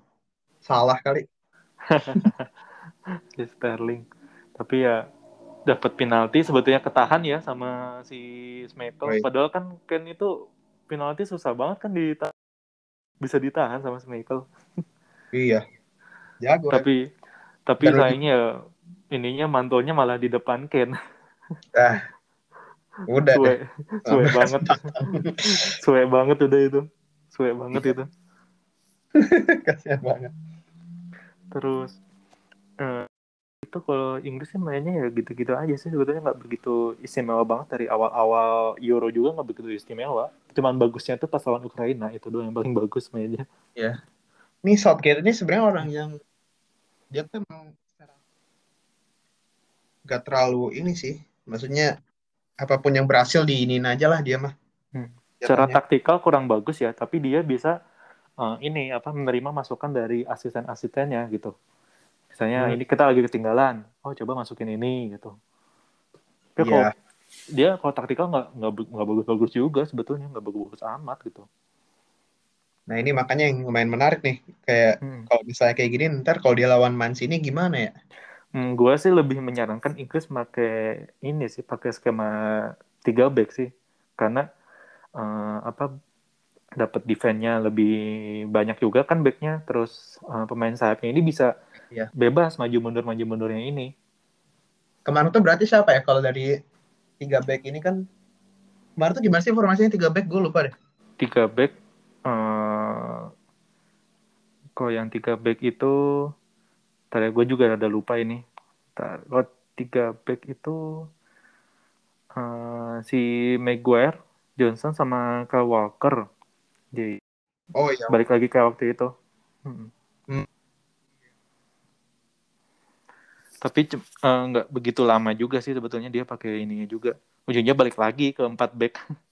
[SPEAKER 2] salah kali. [laughs]
[SPEAKER 1] si Sterling. Tapi ya dapat penalti sebetulnya ketahan ya sama si. Oh, iya. Padahal kan Ken itu penalti susah banget kan dita bisa ditahan sama Schmeichel.
[SPEAKER 2] iya. Jago.
[SPEAKER 1] Tapi tapi sayangnya ininya mantonya malah di depan Ken.
[SPEAKER 2] Ah, Udah
[SPEAKER 1] suwe, suwe banget. suwe banget udah itu. Suwe banget itu. [laughs]
[SPEAKER 2] Kasihan banget.
[SPEAKER 1] Terus uh, itu kalau Inggris sih mainnya ya gitu-gitu aja sih sebetulnya nggak begitu istimewa banget dari awal-awal Euro juga nggak begitu istimewa. Cuman bagusnya tuh pas lawan Ukraina itu doang yang paling [laughs] bagus mainnya.
[SPEAKER 2] Ya. Ini Southgate ini sebenarnya orang yang dia tuh emang gak terlalu ini sih. Maksudnya apa pun yang berhasil diinin aja lah dia mah.
[SPEAKER 1] Secara taktikal kurang bagus ya, tapi dia bisa uh, ini apa menerima masukan dari asisten-asistennya gitu. Misalnya hmm. ini kita lagi ketinggalan, oh coba masukin ini gitu. Tapi yeah. kalau dia kalau taktikal nggak nggak nggak bagus-bagus juga sebetulnya nggak bagus-bagus amat gitu.
[SPEAKER 2] Nah ini makanya yang lumayan menarik nih, kayak hmm. kalau misalnya kayak gini, ntar kalau dia lawan Mancini gimana ya?
[SPEAKER 1] Hmm, gue sih lebih menyarankan Inggris pakai ini sih, pakai skema tiga back sih, karena uh, apa dapat defense-nya lebih banyak juga kan backnya, terus uh, pemain sayapnya ini bisa ya. bebas maju mundur maju mundurnya ini.
[SPEAKER 2] Kemarin tuh berarti siapa ya kalau dari tiga back ini kan kemarin tuh gimana sih formasinya tiga back gue lupa deh.
[SPEAKER 1] Tiga back, uh, kalau yang tiga back itu Ntar ya, gue juga ada lupa ini. Kalau tiga back itu uh, si Maguire, Johnson sama Kyle Walker. Jadi
[SPEAKER 2] oh iya.
[SPEAKER 1] Balik lagi ke waktu itu. Hmm. Hmm. Tapi uh, nggak begitu lama juga sih sebetulnya dia pakai ininya juga. Ujungnya balik lagi ke empat back. [laughs]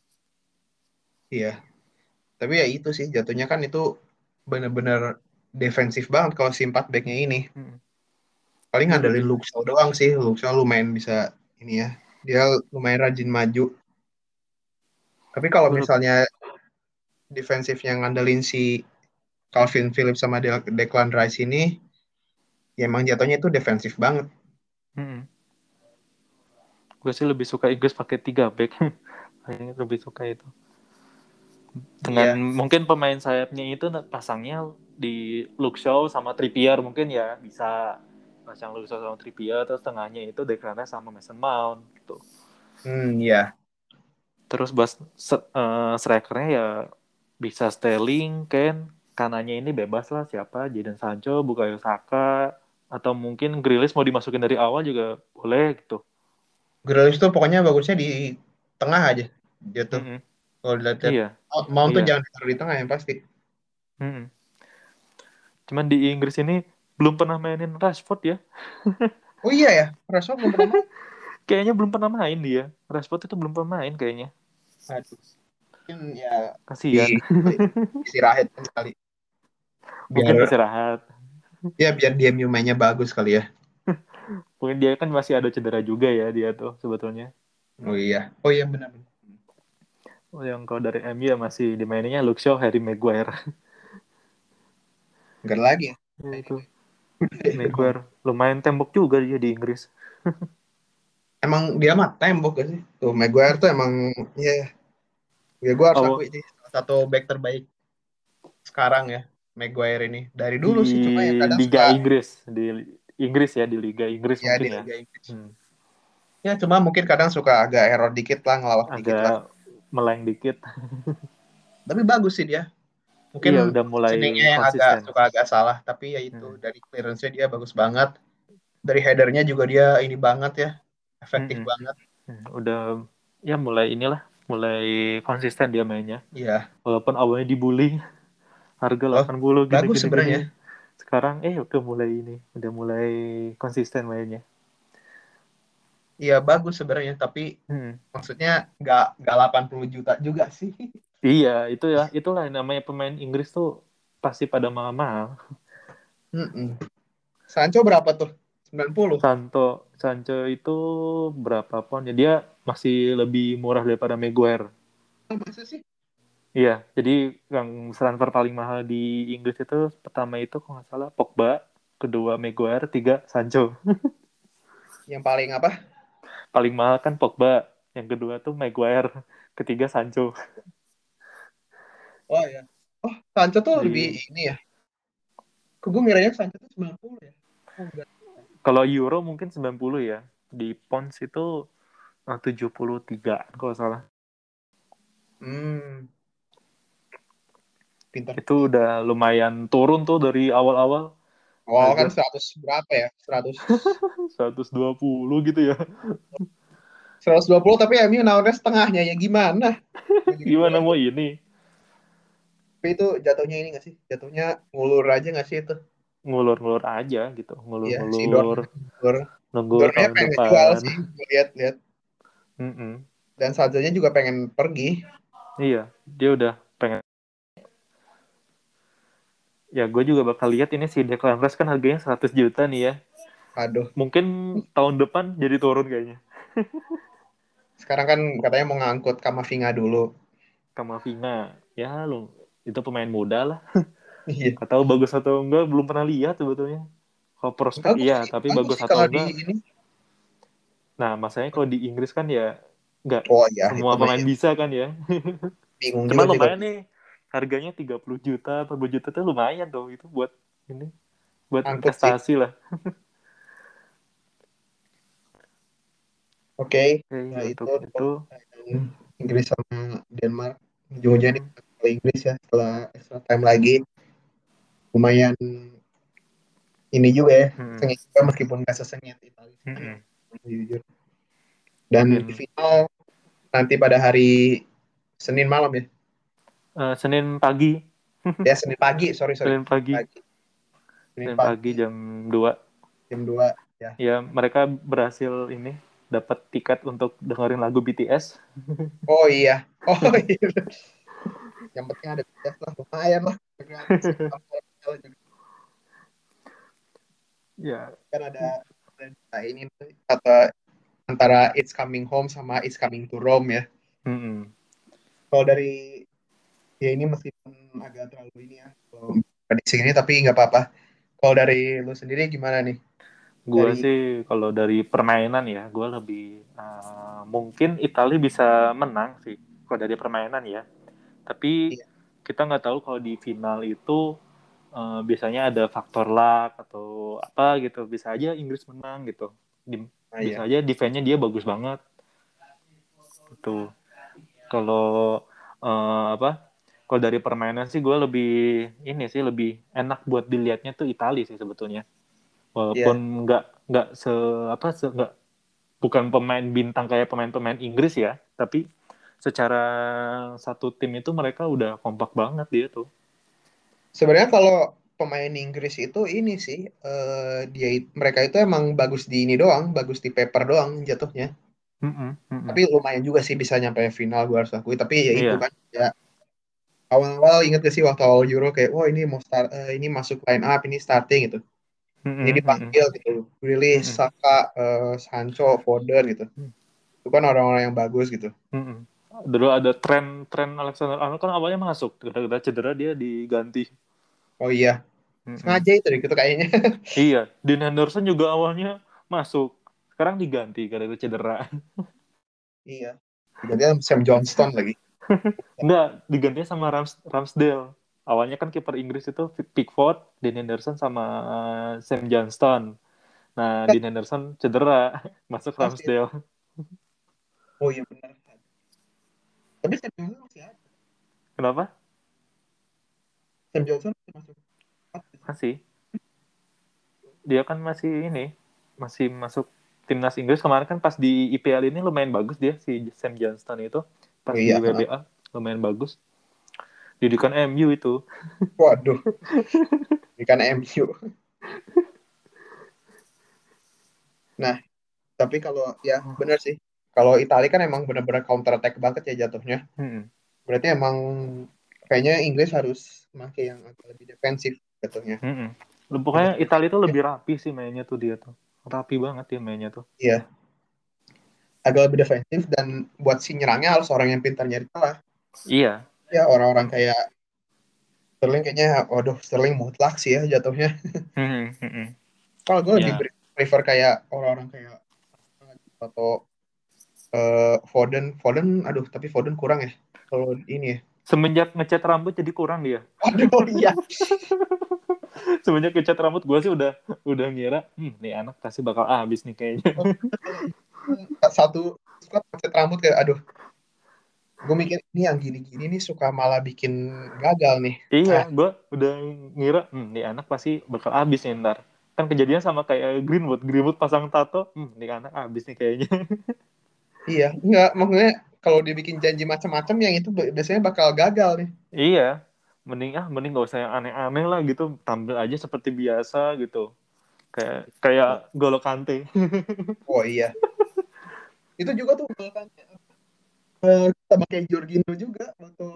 [SPEAKER 2] Iya. Tapi ya itu sih jatuhnya kan itu benar-benar defensif banget kalau si empat backnya ini. Hmm. Paling iya, ngandelin Luxo doang sih. Luxo lumayan bisa ini ya. Dia lumayan rajin maju. Tapi kalau misalnya defensifnya ngandelin si Calvin Phillips sama De Declan Rice ini, ya emang jatuhnya itu defensif banget. Hmm.
[SPEAKER 1] Gue sih lebih suka Inggris pakai tiga back. [laughs] lebih suka itu. Dengan yeah. mungkin pemain sayapnya itu pasangnya di Luke Shaw sama Trippier mungkin ya bisa pasang Luke Shaw sama Trippier terus tengahnya itu Declan sama Mason Mount gitu.
[SPEAKER 2] Hmm, ya.
[SPEAKER 1] Terus bas uh, strikernya ya bisa Sterling, Ken, kanannya ini bebas lah siapa, Jadon Sancho, Bukayo Saka, atau mungkin Grilis mau dimasukin dari awal juga boleh gitu.
[SPEAKER 2] Grilis tuh pokoknya bagusnya di tengah aja gitu. Mm -hmm. Kalau dilihat iya. Mount iya. tuh jangan ditaruh di tengah yang pasti. Mm -hmm.
[SPEAKER 1] Cuman di Inggris ini belum pernah mainin Rashford ya.
[SPEAKER 2] oh iya ya, Rashford belum pernah main. [laughs]
[SPEAKER 1] kayaknya belum pernah main dia. Rashford itu belum pernah main kayaknya.
[SPEAKER 2] Aduh. Mungkin ya
[SPEAKER 1] kasihan.
[SPEAKER 2] Istirahat.
[SPEAKER 1] Mungkin
[SPEAKER 2] Biar
[SPEAKER 1] istirahat.
[SPEAKER 2] ya biar dia mainnya bagus kali ya. [laughs]
[SPEAKER 1] Mungkin dia kan masih ada cedera juga ya dia tuh sebetulnya.
[SPEAKER 2] Oh iya. Oh iya benar.
[SPEAKER 1] Oh, yang kalau dari MU ya masih dimaininnya Luke Shaw, Harry Maguire. [laughs]
[SPEAKER 2] Enggak lagi ya.
[SPEAKER 1] Ya, itu. Maguire lumayan tembok juga dia di Inggris. [laughs]
[SPEAKER 2] Emang dia mah tembok gak sih? Tuh Maguire tuh emang ya ya gue harus
[SPEAKER 1] Oh.
[SPEAKER 2] akui sih salah satu back terbaik sekarang ya Maguire ini dari dulu
[SPEAKER 1] di
[SPEAKER 2] sih cuma ya kadang
[SPEAKER 1] Liga
[SPEAKER 2] suka
[SPEAKER 1] Inggris di Inggris ya di Liga Inggris
[SPEAKER 2] ya di
[SPEAKER 1] mungkin ya.
[SPEAKER 2] Liga Inggris.
[SPEAKER 1] Hmm.
[SPEAKER 2] Ya cuma mungkin kadang suka agak error dikit lah ngelawak dikit lah.
[SPEAKER 1] Agak meleng dikit. [laughs]
[SPEAKER 2] Tapi bagus sih dia. Mungkin
[SPEAKER 1] Iya udah mulai
[SPEAKER 2] yang agak suka agak salah tapi ya itu
[SPEAKER 1] Hmm.
[SPEAKER 2] dari clearance-nya dia bagus banget. Dari headernya juga dia ini banget ya. Efektif
[SPEAKER 1] Mm-mm.
[SPEAKER 2] banget.
[SPEAKER 1] Hmm, Udah ya mulai inilah mulai konsisten dia mainnya.
[SPEAKER 2] Iya.
[SPEAKER 1] Walaupun awalnya dibully harga
[SPEAKER 2] Oh,
[SPEAKER 1] 80 gini,
[SPEAKER 2] bagus sebenarnya.
[SPEAKER 1] gini. Sekarang eh udah mulai ini, udah mulai konsisten mainnya.
[SPEAKER 2] Iya bagus sebenarnya tapi
[SPEAKER 1] Hmm.
[SPEAKER 2] maksudnya nggak nggak 80 juta juga sih. [laughs]
[SPEAKER 1] Iya, itu ya, itulah namanya pemain Inggris tuh pasti pada mahal-mahal.
[SPEAKER 2] Mm-mm. Sancho berapa tuh? 90.
[SPEAKER 1] Santo, Sancho itu berapa pound ya? Dia masih lebih murah daripada Maguire.
[SPEAKER 2] Oh, masa sih?
[SPEAKER 1] Iya, jadi yang transfer paling mahal di Inggris itu pertama itu kalau nggak salah Pogba, kedua Maguire, tiga Sancho. [laughs]
[SPEAKER 2] Yang paling apa?
[SPEAKER 1] Paling mahal kan Pogba, yang kedua tuh Maguire, ketiga Sancho.
[SPEAKER 2] Oh ya. Oh, Sancho tuh
[SPEAKER 1] Di-
[SPEAKER 2] lebih ini ya. Kok gue ngiranya Sancho tuh 90 ya. Oh, enggak.
[SPEAKER 1] Kalau Euro mungkin 90 ya. Di pounds itu eh, 73 kalau salah.
[SPEAKER 2] Hmm. Pintar.
[SPEAKER 1] Itu udah lumayan turun tuh dari awal-awal
[SPEAKER 2] Awal kan
[SPEAKER 1] Harga.
[SPEAKER 2] 100 berapa ya? 100
[SPEAKER 1] 120 [laughs] gitu ya.
[SPEAKER 2] 120 tapi MU nawarnya setengahnya ya gimana? [laughs]
[SPEAKER 1] Gimana mau ini?
[SPEAKER 2] Tapi itu jatuhnya ini gak sih? Jatuhnya ngulur aja gak sih itu?
[SPEAKER 1] Ngulur-ngulur aja gitu.
[SPEAKER 2] Iya, si
[SPEAKER 1] Ngulur-ngulur.
[SPEAKER 2] Ngulur.
[SPEAKER 1] Nunggu
[SPEAKER 2] Ngulurnya
[SPEAKER 1] tahun
[SPEAKER 2] pengen
[SPEAKER 1] depan.
[SPEAKER 2] jual sih. Lihat-lihat.
[SPEAKER 1] Mm-mm.
[SPEAKER 2] Dan Sancho-nya juga pengen pergi.
[SPEAKER 1] Iya, dia udah pengen. Ya, gue juga bakal lihat ini si Declan Rice kan harganya 100 juta nih ya.
[SPEAKER 2] Aduh.
[SPEAKER 1] Mungkin tahun depan jadi turun kayaknya. [laughs]
[SPEAKER 2] Sekarang kan katanya mau ngangkut Kamavinga dulu.
[SPEAKER 1] Kamavinga. Ya, lu itu pemain muda lah. [laughs]
[SPEAKER 2] Iya.
[SPEAKER 1] Gak tahu bagus atau enggak, belum pernah lihat sebetulnya. Kalau prospek iya,
[SPEAKER 2] sih,
[SPEAKER 1] tapi bagus
[SPEAKER 2] sih
[SPEAKER 1] atau
[SPEAKER 2] di
[SPEAKER 1] enggak.
[SPEAKER 2] ini.
[SPEAKER 1] Nah, masalahnya kalau di Inggris kan ya enggak
[SPEAKER 2] Oh iya,
[SPEAKER 1] semua
[SPEAKER 2] itu
[SPEAKER 1] pemain
[SPEAKER 2] mah
[SPEAKER 1] bisa kan ya.
[SPEAKER 2] bingung
[SPEAKER 1] Cuman
[SPEAKER 2] juga sih.
[SPEAKER 1] lumayan nih. Harganya 30 juta, 40 juta tuh lumayan tuh itu buat ini buat
[SPEAKER 2] Angkut sih.
[SPEAKER 1] investasi lah. [laughs]
[SPEAKER 2] Oke,
[SPEAKER 1] Oke,
[SPEAKER 2] Nah,
[SPEAKER 1] untuk
[SPEAKER 2] itu-
[SPEAKER 1] itu
[SPEAKER 2] Inggris sama Denmark. Ujung-ujungnya di Inggris ya setelah extra time lagi. Lumayan ini juga ya,
[SPEAKER 1] Hmm.
[SPEAKER 2] sengit juga meskipun nggak sesengit Italia. Jujur. Dan di final nanti pada hari Senin malam ya.
[SPEAKER 1] Eh, Senin pagi,
[SPEAKER 2] Ya Senin pagi, sorry sorry.
[SPEAKER 1] Senin pagi,
[SPEAKER 2] Pagi. Senin
[SPEAKER 1] Senin pagi jam 2.
[SPEAKER 2] jam 2 ya.
[SPEAKER 1] Ya, mereka berhasil ini dapat tiket untuk dengerin lagu BTS. [laughs]
[SPEAKER 2] Oh iya. Oh iya. Yang penting ada tes lah, lumayan lah. [laughs]
[SPEAKER 1] Ya,
[SPEAKER 2] kan ada ada ini kata antara It's Coming Home sama It's Coming to Rome ya.
[SPEAKER 1] mm-mm.
[SPEAKER 2] Kalau dari ya ini meskipun agak terlalu ini ya kalau prediksi ini tapi nggak apa-apa. Kalau dari lu sendiri gimana nih?
[SPEAKER 1] Gua
[SPEAKER 2] Dari-
[SPEAKER 1] sih kalau dari permainan ya, gua lebih eh, mungkin Italia bisa menang sih kalau dari permainan ya. Tapi
[SPEAKER 2] Iya.
[SPEAKER 1] kita nggak tahu kalau di final itu eh, biasanya ada faktor luck atau apa gitu. Bisa aja Inggris menang gitu. Di-
[SPEAKER 2] Nah,
[SPEAKER 1] bisa
[SPEAKER 2] iya.
[SPEAKER 1] aja defense-nya dia bagus banget. Gitu. Kalau eh, apa? Kalau dari permainan sih gue lebih ini sih lebih enak buat dilihatnya tuh Italia sih sebetulnya. Walaupun
[SPEAKER 2] Iya.
[SPEAKER 1] nggak nggak se apa se nggak bukan pemain bintang kayak pemain-pemain Inggris ya, tapi secara satu tim itu mereka udah kompak banget dia tuh.
[SPEAKER 2] Sebenarnya kalau pemain Inggris itu ini sih eh, dia mereka itu emang bagus di ini doang, bagus di paper doang jatuhnya.
[SPEAKER 1] Mm-mm, mm-mm.
[SPEAKER 2] Tapi lumayan juga sih bisa nyampe final gue harus akui. Tapi ya itu
[SPEAKER 1] Iya.
[SPEAKER 2] kan ya awal-awal inget gak sih waktu awal Euro kayak wah ini mau start uh, ini masuk line up ini starting gitu mm-hmm. ini dipanggil gitu Willy mm-hmm. Saka uh, Sancho Foden gitu itu kan orang-orang yang bagus gitu
[SPEAKER 1] mm-hmm. Dulu ada tren tren Alexander Arnold kan awalnya masuk. Gara-gara cedera dia diganti.
[SPEAKER 2] Oh iya. Sengaja itu deh gitu kayaknya. [laughs]
[SPEAKER 1] Iya Dean Henderson juga awalnya masuk. Sekarang diganti gara-gara cedera.
[SPEAKER 2] Iya. Diganti Sam Johnston lagi. [laughs]
[SPEAKER 1] Enggak, digantinya sama Rams Ramsdale. Awalnya kan kiper Inggris itu Pickford, Dean Henderson sama Sam Johnston. Nah, Dean Henderson cedera, [laughs] masuk Ramsdale.
[SPEAKER 2] Oh iya benar. Tapi Sam Johnson masih ada.
[SPEAKER 1] Kenapa?
[SPEAKER 2] Sam Johnson masih masuk.
[SPEAKER 1] Masih. Dia kan masih ini, masih masuk timnas Inggris kemarin kan pas di IPL ini lumayan bagus dia si Sam Johnston itu pas iya. di WBA lumayan bagus didikan MU itu [laughs]
[SPEAKER 2] waduh didikan MU [laughs] nah tapi kalau ya benar sih kalau Italia kan emang benar-benar counter attack banget ya jatuhnya hmm. berarti emang kayaknya Inggris harus pakai yang agak lebih defensif jatuhnya
[SPEAKER 1] hmm. pokoknya Italia itu lebih rapi sih mainnya tuh dia tuh rapi banget ya mainnya tuh
[SPEAKER 2] iya agak lebih defensif dan buat si nyerangnya harus orang yang pintar nyari celah.
[SPEAKER 1] Iya.
[SPEAKER 2] Ya orang-orang kayak Sterling kayaknya, waduh Sterling mutlak sih ya jatuhnya. Hmm, hmm, hmm. Kalau gue yeah. lebih prefer kayak orang-orang kayak atau uh, Foden, Foden, aduh tapi Foden kurang ya kalau ini ya.
[SPEAKER 1] Semenjak ngecat rambut jadi kurang dia.
[SPEAKER 2] Aduh [laughs] iya.
[SPEAKER 1] semenjak ngecat rambut gue sih udah udah ngira, hmm, nih anak pasti bakal habis nih kayaknya. [laughs]
[SPEAKER 2] satu suka cat rambut kayak aduh gue mikir ini yang gini-gini nih suka malah bikin gagal nih
[SPEAKER 1] iya nah. gue udah ngira hmm, nih anak pasti bakal abis nih ntar kan kejadian sama kayak Greenwood Greenwood pasang tato hmm, nih anak abis nih kayaknya [laughs]
[SPEAKER 2] iya enggak maksudnya kalau dibikin janji macam-macam yang itu biasanya bakal gagal nih.
[SPEAKER 1] Iya mending ah mending gak usah yang aneh-aneh lah gitu tampil aja seperti biasa gitu. Kayak kayak Golo Kante. [laughs]
[SPEAKER 2] Oh iya. Itu juga tuh kan uh, sama kayak Jorginho juga waktu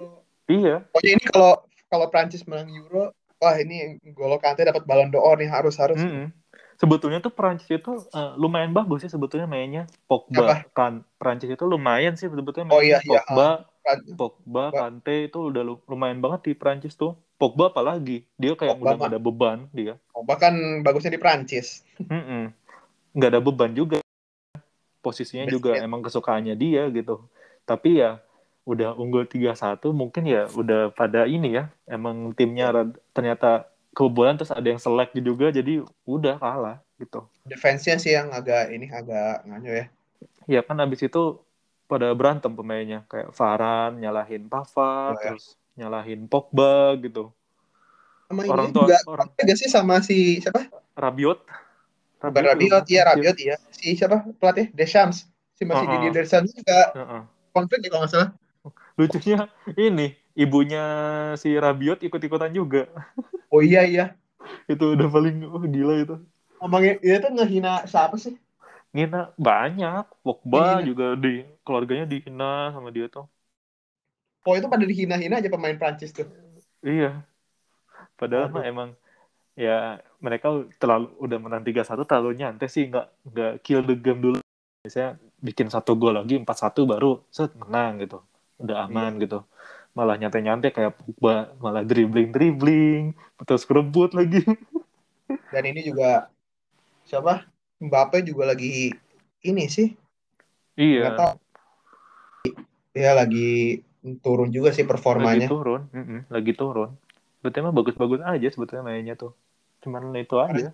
[SPEAKER 1] iya.
[SPEAKER 2] Pokoknya ini kalau kalau Prancis menang Euro wah ini Golo Kante dapat Ballon d'Or nih harus harus. Mm -hmm.
[SPEAKER 1] Sebetulnya tuh Prancis itu uh, lumayan bagus sih sebetulnya mainnya. Pogba Apa? kan Prancis itu lumayan sih sebetulnya
[SPEAKER 2] oh, iya,
[SPEAKER 1] iya, Pogba iya. Pogba Kante itu udah lumayan banget di Prancis tuh. Pogba apalagi dia kayak Pogba udah gak ada beban dia.
[SPEAKER 2] Pogba kan bagusnya di Prancis.
[SPEAKER 1] Mm -mm. nggak ada beban juga. Posisinya Best juga emang kesukaannya dia gitu. Tapi ya udah unggul 3-1 mungkin ya udah pada ini ya emang timnya ternyata kebobolan terus ada yang selek juga jadi udah kalah gitu
[SPEAKER 2] defense-nya sih yang agak ini agak nganyo ya
[SPEAKER 1] ya kan abis itu pada berantem pemainnya kayak Varan nyalahin Pava oh, ya. terus nyalahin Pogba gitu
[SPEAKER 2] sama orang tua juga, orang gak sih sama si siapa
[SPEAKER 1] Rabiot
[SPEAKER 2] Rabiot, Rabiot iya Rabiot iya. Si siapa pelatih? Deschamps. Si masih uh -uh. di Deschamps juga uh -uh. konflik ya kalau nggak salah.
[SPEAKER 1] Lucunya ini ibunya si Rabiot ikut-ikutan juga. [laughs]
[SPEAKER 2] Oh iya iya.
[SPEAKER 1] itu udah paling oh, gila itu.
[SPEAKER 2] Ngomongin itu ngehina siapa sih?
[SPEAKER 1] Ngina banyak. Pogba juga di keluarganya dihina sama dia tuh.
[SPEAKER 2] Oh itu pada dihina-hina aja pemain Prancis tuh.
[SPEAKER 1] Iya. Padahal mah emang ya mereka terlalu udah menang tiga satu terlalu nyantai sih nggak nggak kill the game dulu biasanya bikin satu gol lagi empat satu baru set menang gitu udah aman iya. gitu malah nyantai-nyantai kayak Pogba malah dribbling dribbling terus kerebut lagi. [laughs]
[SPEAKER 2] Dan ini juga siapa? Mbappe juga lagi ini sih.
[SPEAKER 1] Iya. Tahu.
[SPEAKER 2] ya lagi turun juga sih performanya.
[SPEAKER 1] Lagi turun mm -mm, lagi turun. Mah bagus-bagus aja sebetulnya mainnya tuh. Cuman itu aja.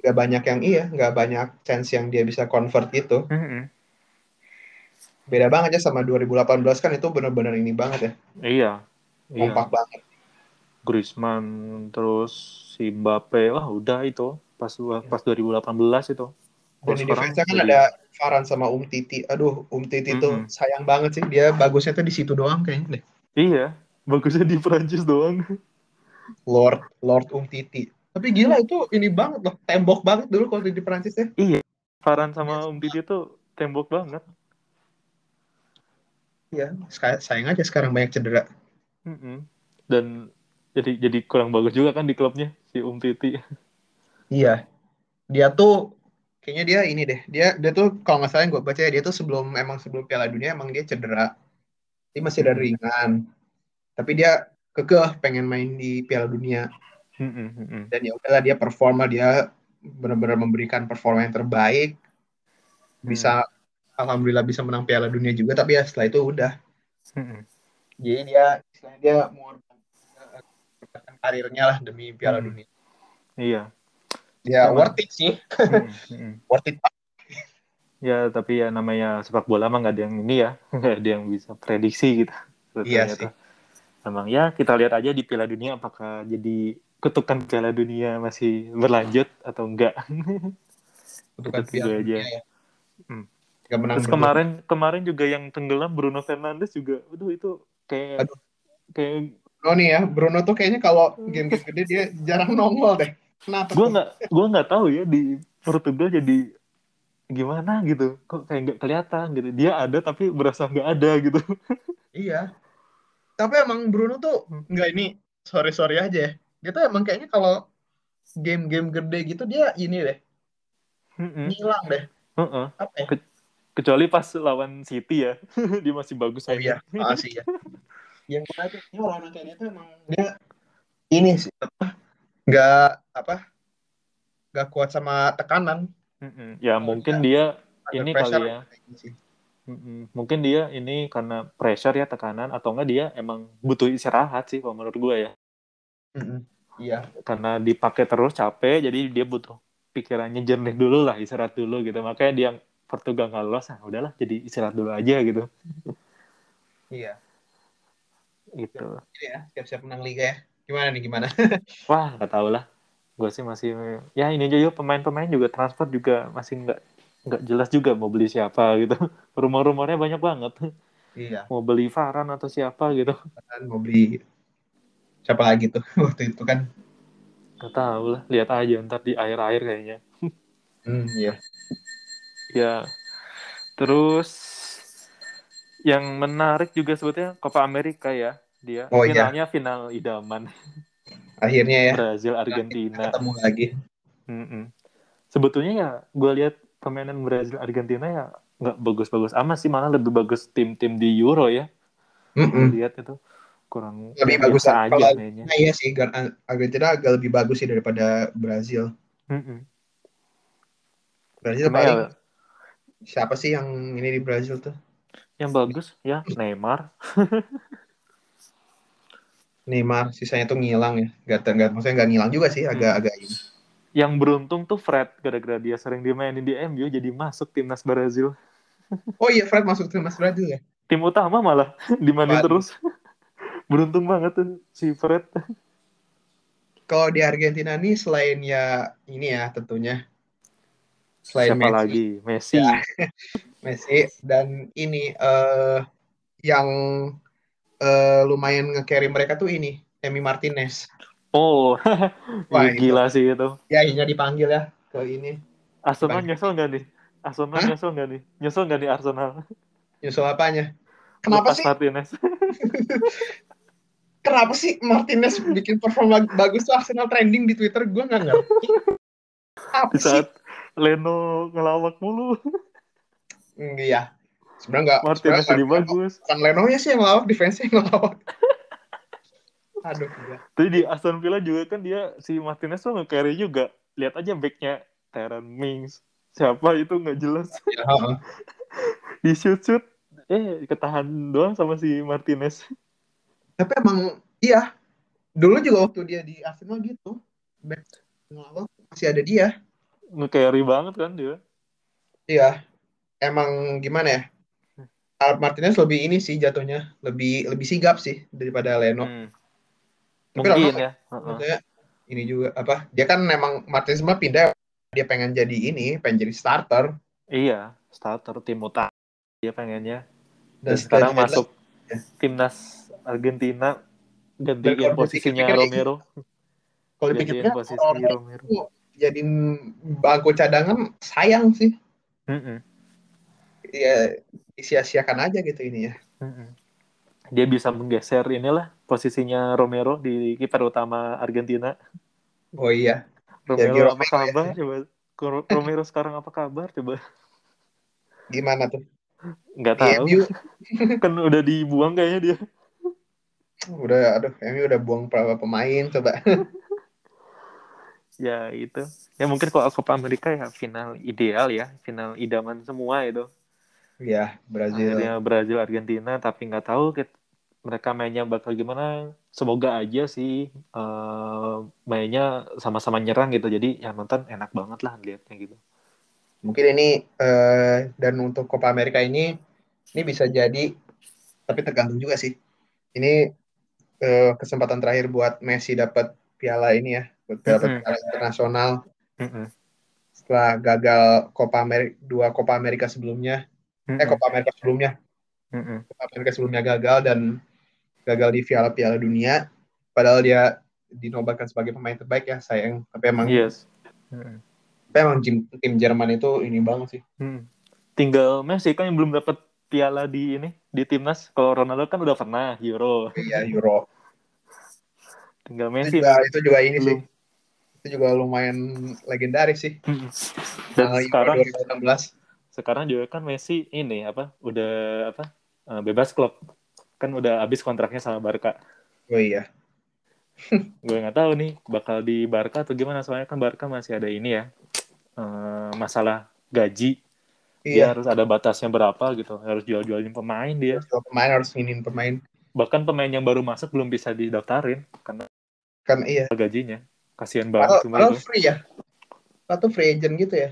[SPEAKER 2] Nggak banyak yang iya nggak banyak chance yang dia bisa convert itu mm-hmm. Beda banget ya sama 2018 kan itu benar-benar ini banget ya.
[SPEAKER 1] Iya.
[SPEAKER 2] Kompak iya. banget.
[SPEAKER 1] Griezmann terus si Mbappe wah udah itu. Pas pas 2018 itu.
[SPEAKER 2] Dan di defense kan ada Farhan sama Um Titi. Aduh Um Titi mm -hmm. tuh sayang banget sih. Dia bagusnya tuh di situ doang kayaknya deh.
[SPEAKER 1] Iya bagusnya di Prancis doang.
[SPEAKER 2] Lord Lord Um Titi. Tapi gila itu ini banget loh, tembok banget dulu kalau di Perancis ya.
[SPEAKER 1] Iya, Farhan sama Om Didi tuh tembok banget.
[SPEAKER 2] Iya, sayang aja sekarang banyak cedera.
[SPEAKER 1] Mm -hmm. dan jadi jadi kurang bagus juga kan di klubnya si Um Titi
[SPEAKER 2] iya. Dia tuh kayaknya dia ini deh. Dia dia tuh kalau nggak salah gue baca ya dia tuh sebelum emang sebelum Piala Dunia emang dia cedera. Dia masih ada ringan. Tapi dia kekeh pengen main di Piala Dunia.
[SPEAKER 1] Hmm.
[SPEAKER 2] dan ya udahlah dia performa dia benar-benar memberikan performa yang terbaik. Bisa alhamdulillah bisa menang Piala Dunia juga tapi ya setelah itu udah
[SPEAKER 1] Hmm,
[SPEAKER 2] jadi dia istilahnya dia mengorbankan karirnya lah demi Piala
[SPEAKER 1] Hmm.
[SPEAKER 2] Dunia
[SPEAKER 1] iya
[SPEAKER 2] ya
[SPEAKER 1] Emang.
[SPEAKER 2] worth it sih
[SPEAKER 1] Hmm, hmm, [laughs]
[SPEAKER 2] worth it
[SPEAKER 1] ya tapi ya namanya sepak bola mah nggak ada yang ini ya [laughs] nggak ada yang bisa prediksi gitu
[SPEAKER 2] Iya
[SPEAKER 1] Ternyata. emang ya kita lihat aja di Piala Dunia apakah jadi kutukan Piala Dunia masih berlanjut atau enggak [laughs]
[SPEAKER 2] kutukan Piala Dunia
[SPEAKER 1] aja.
[SPEAKER 2] ya
[SPEAKER 1] Hmm.
[SPEAKER 2] Gak menang
[SPEAKER 1] terus
[SPEAKER 2] berdua.
[SPEAKER 1] kemarin kemarin juga yang tenggelam Bruno Fernandes juga. Aduh itu kayak
[SPEAKER 2] Aduh.
[SPEAKER 1] kayak
[SPEAKER 2] Bruno nih ya Bruno tuh kayaknya kalau game-game gede dia jarang nongol deh. Kenapa
[SPEAKER 1] gue nggak gue nggak tahu ya di Portugal jadi gimana gitu. Kok kayak nggak kelihatan gitu. Dia ada tapi berasa nggak ada gitu. [laughs]
[SPEAKER 2] Iya. Tapi emang Bruno tuh
[SPEAKER 1] Hmm.
[SPEAKER 2] nggak ini sorry sorry aja ya. Dia tuh emang kayaknya kalau game-game gede gitu dia ini deh.
[SPEAKER 1] Mm-mm.
[SPEAKER 2] ngilang deh.
[SPEAKER 1] Heeh.
[SPEAKER 2] apa ya
[SPEAKER 1] kecuali pas lawan City ya [laughs] dia masih bagus
[SPEAKER 2] oh iya [laughs] makasih ya yang mana tuh ya lawan kayak dia tuh emang dia ini sih apa nggak apa nggak kuat sama tekanan
[SPEAKER 1] Mm-mm. ya mungkin
[SPEAKER 2] iya.
[SPEAKER 1] dia ini kali ya. Mm-mm. mungkin dia ini karena pressure ya tekanan atau enggak dia emang butuh istirahat sih kalau menurut gue ya
[SPEAKER 2] Mm-mm. iya
[SPEAKER 1] karena dipakai terus capek jadi dia butuh pikirannya jernih dulu lah istirahat dulu gitu makanya dia Portugal nggak lolos nah udahlah jadi istirahat dulu aja gitu.
[SPEAKER 2] Iya.
[SPEAKER 1] Gitu.
[SPEAKER 2] Ya siap-siap menang liga ya. Gimana nih gimana? [laughs]
[SPEAKER 1] Wah nggak tahu lah. Gue sih masih ya ini aja yuk pemain-pemain juga transfer juga masih nggak nggak jelas juga mau beli siapa gitu. [laughs] Rumor-rumornya banyak banget.
[SPEAKER 2] Iya.
[SPEAKER 1] Mau beli Varane atau siapa gitu.
[SPEAKER 2] Mau beli siapa lagi tuh [laughs] waktu itu kan.
[SPEAKER 1] Nggak tahu lah lihat aja ntar di akhir-akhir kayaknya.
[SPEAKER 2] Hmm, iya
[SPEAKER 1] ya. Terus yang menarik juga sebetulnya Copa America ya dia.
[SPEAKER 2] Oh, iya.
[SPEAKER 1] finalnya final idaman.
[SPEAKER 2] Akhirnya ya.
[SPEAKER 1] Brazil Argentina.
[SPEAKER 2] Ketemu lagi.
[SPEAKER 1] Mm-mm. sebetulnya ya gue lihat permainan Brazil Argentina ya nggak bagus-bagus amat sih malah lebih bagus tim-tim di Euro ya.
[SPEAKER 2] Mm-mm.
[SPEAKER 1] Lihat itu kurang
[SPEAKER 2] Lebih bagus
[SPEAKER 1] aja
[SPEAKER 2] kalau-
[SPEAKER 1] mainnya.
[SPEAKER 2] Nah, iya sih Argentina agak lebih bagus sih daripada Brazil.
[SPEAKER 1] Mm-mm.
[SPEAKER 2] Brazil
[SPEAKER 1] Cuma
[SPEAKER 2] paling
[SPEAKER 1] ya,
[SPEAKER 2] siapa sih yang ini di Brazil tuh?
[SPEAKER 1] Yang bagus ya Neymar. [laughs]
[SPEAKER 2] Neymar sisanya tuh ngilang ya. Gak, gak maksudnya nggak ngilang juga sih agak
[SPEAKER 1] Hmm.
[SPEAKER 2] ini.
[SPEAKER 1] Yang beruntung tuh Fred gara-gara dia sering dimainin di MU jadi masuk timnas Brazil. [laughs]
[SPEAKER 2] Oh iya Fred masuk timnas Brazil ya?
[SPEAKER 1] Tim utama malah [laughs] dimainin terus. Beruntung banget tuh si Fred.
[SPEAKER 2] Kalau di Argentina nih selain ya ini ya tentunya selain
[SPEAKER 1] siapa
[SPEAKER 2] Messi,
[SPEAKER 1] lagi? Messi.
[SPEAKER 2] Ya. [laughs] Messi. Dan ini eh yang eh, lumayan nge-carry mereka tuh ini Emi Martinez.
[SPEAKER 1] Oh. [laughs]
[SPEAKER 2] Wah,
[SPEAKER 1] gila sih itu.
[SPEAKER 2] Ya akhirnya dipanggil ya ke ini.
[SPEAKER 1] Arsenal
[SPEAKER 2] Bang.
[SPEAKER 1] nyesel nggak nih? Arsenal
[SPEAKER 2] Hah?
[SPEAKER 1] nyesel nggak nih? Nyesel nggak nih Arsenal?
[SPEAKER 2] Nyusul apanya? Kenapa
[SPEAKER 1] Lepas
[SPEAKER 2] sih?
[SPEAKER 1] Martinez. [laughs]
[SPEAKER 2] Kenapa sih Martinez bikin perform bag- bagus tuh Arsenal trending di Twitter? Gue nggak ngerti. Apa
[SPEAKER 1] di
[SPEAKER 2] sih?
[SPEAKER 1] saat Leno ngelawak mulu
[SPEAKER 2] iya sebenarnya nggak
[SPEAKER 1] Martinez
[SPEAKER 2] nggak-
[SPEAKER 1] bagus
[SPEAKER 2] bukan Leno nya sih yang ngelawak defense yang ngelawak [laughs] aduh gila.
[SPEAKER 1] Tapi di Aston Villa juga kan dia si Martinez tuh nge-carry juga. Lihat aja backnya Terran Mings. Siapa itu nggak jelas. [laughs]
[SPEAKER 2] Ya, heeh.
[SPEAKER 1] Di shoot shoot eh ketahan doang sama si Martinez.
[SPEAKER 2] tapi emang iya dulu juga waktu dia di Arsenal gitu back ngelawak masih ada dia
[SPEAKER 1] Nge-carry banget kan dia.
[SPEAKER 2] iya emang gimana ya Alp Martinez lebih ini sih jatuhnya lebih lebih sigap sih daripada Leno
[SPEAKER 1] Hmm.
[SPEAKER 2] Tapi
[SPEAKER 1] Mungkin
[SPEAKER 2] lama-
[SPEAKER 1] ya.
[SPEAKER 2] Maksudnya ini juga apa dia kan memang Martinez mah pindah dia pengen jadi ini pengen jadi starter
[SPEAKER 1] Iya, starter tim utama dia pengennya.
[SPEAKER 2] dan
[SPEAKER 1] Dan sekarang masuk
[SPEAKER 2] ya.
[SPEAKER 1] timnas Argentina gantiin
[SPEAKER 2] kalau
[SPEAKER 1] posisinya
[SPEAKER 2] dipikir-pikir,
[SPEAKER 1] Romero.
[SPEAKER 2] kalau dipikirnya
[SPEAKER 1] posisi
[SPEAKER 2] orang
[SPEAKER 1] Romero.
[SPEAKER 2] Jadi bangku cadangan sayang sih
[SPEAKER 1] Mm-mm.
[SPEAKER 2] ya sia-siakan aja gitu ini ya
[SPEAKER 1] Mm-mm. dia bisa menggeser inilah posisinya Romero di kiper utama Argentina.
[SPEAKER 2] Oh iya.
[SPEAKER 1] Romero apa kabar ya. coba? Romero sekarang apa kabar coba?
[SPEAKER 2] Gimana tuh?
[SPEAKER 1] Nggak tahu. [laughs] kan udah dibuang kayaknya dia.
[SPEAKER 2] Udah, aduh, MU udah buang berapa pemain coba. [laughs]
[SPEAKER 1] ya itu. Ya mungkin kalau Copa Amerika ya final ideal ya, final idaman semua itu.
[SPEAKER 2] Iya, Brazil.
[SPEAKER 1] Akhirnya Brazil Argentina tapi nggak tahu mereka mainnya bakal gimana. Semoga aja sih uh, mainnya sama-sama nyerang gitu. Jadi yang nonton enak banget lah liatnya gitu.
[SPEAKER 2] Mungkin ini uh, dan untuk Copa Amerika ini ini bisa jadi tapi tergantung juga sih. Ini uh, kesempatan terakhir buat Messi dapat piala ini ya, dapat mm -hmm. piala internasional. Mm -hmm. Setelah gagal Copa Amerika dua Copa Amerika sebelumnya, mm -hmm. eh Copa Amerika sebelumnya, mm -hmm. Copa Amerika sebelumnya gagal dan gagal di piala-piala dunia. Padahal dia dinobatkan sebagai pemain terbaik ya sayang. Tapi emang yes. Mm -hmm tapi emang tim, tim Jerman itu ini banget sih. Hmm.
[SPEAKER 1] Tinggal Messi kan yang belum dapat piala di ini di timnas. Kalau Ronaldo kan udah pernah Euro.
[SPEAKER 2] Iya Euro.
[SPEAKER 1] Tinggal Messi.
[SPEAKER 2] Itu juga, itu juga ini belum. sih. Itu juga lumayan legendaris sih. Hmm.
[SPEAKER 1] Dan uh, sekarang 2016. Sekarang juga kan Messi ini apa? Udah apa? Uh, bebas klub. Kan udah habis kontraknya sama Barca.
[SPEAKER 2] Oh iya. [laughs]
[SPEAKER 1] gue nggak tahu nih bakal di Barca atau gimana soalnya kan Barca masih ada ini ya uh, masalah gaji iya. dia harus ada batasnya berapa gitu harus jual-jualin pemain dia
[SPEAKER 2] jual pemain harus ingin pemain
[SPEAKER 1] bahkan pemain yang baru masuk belum bisa didaftarin karena
[SPEAKER 2] kan iya
[SPEAKER 1] gajinya kasihan banget
[SPEAKER 2] kalau free ya atau free agent gitu ya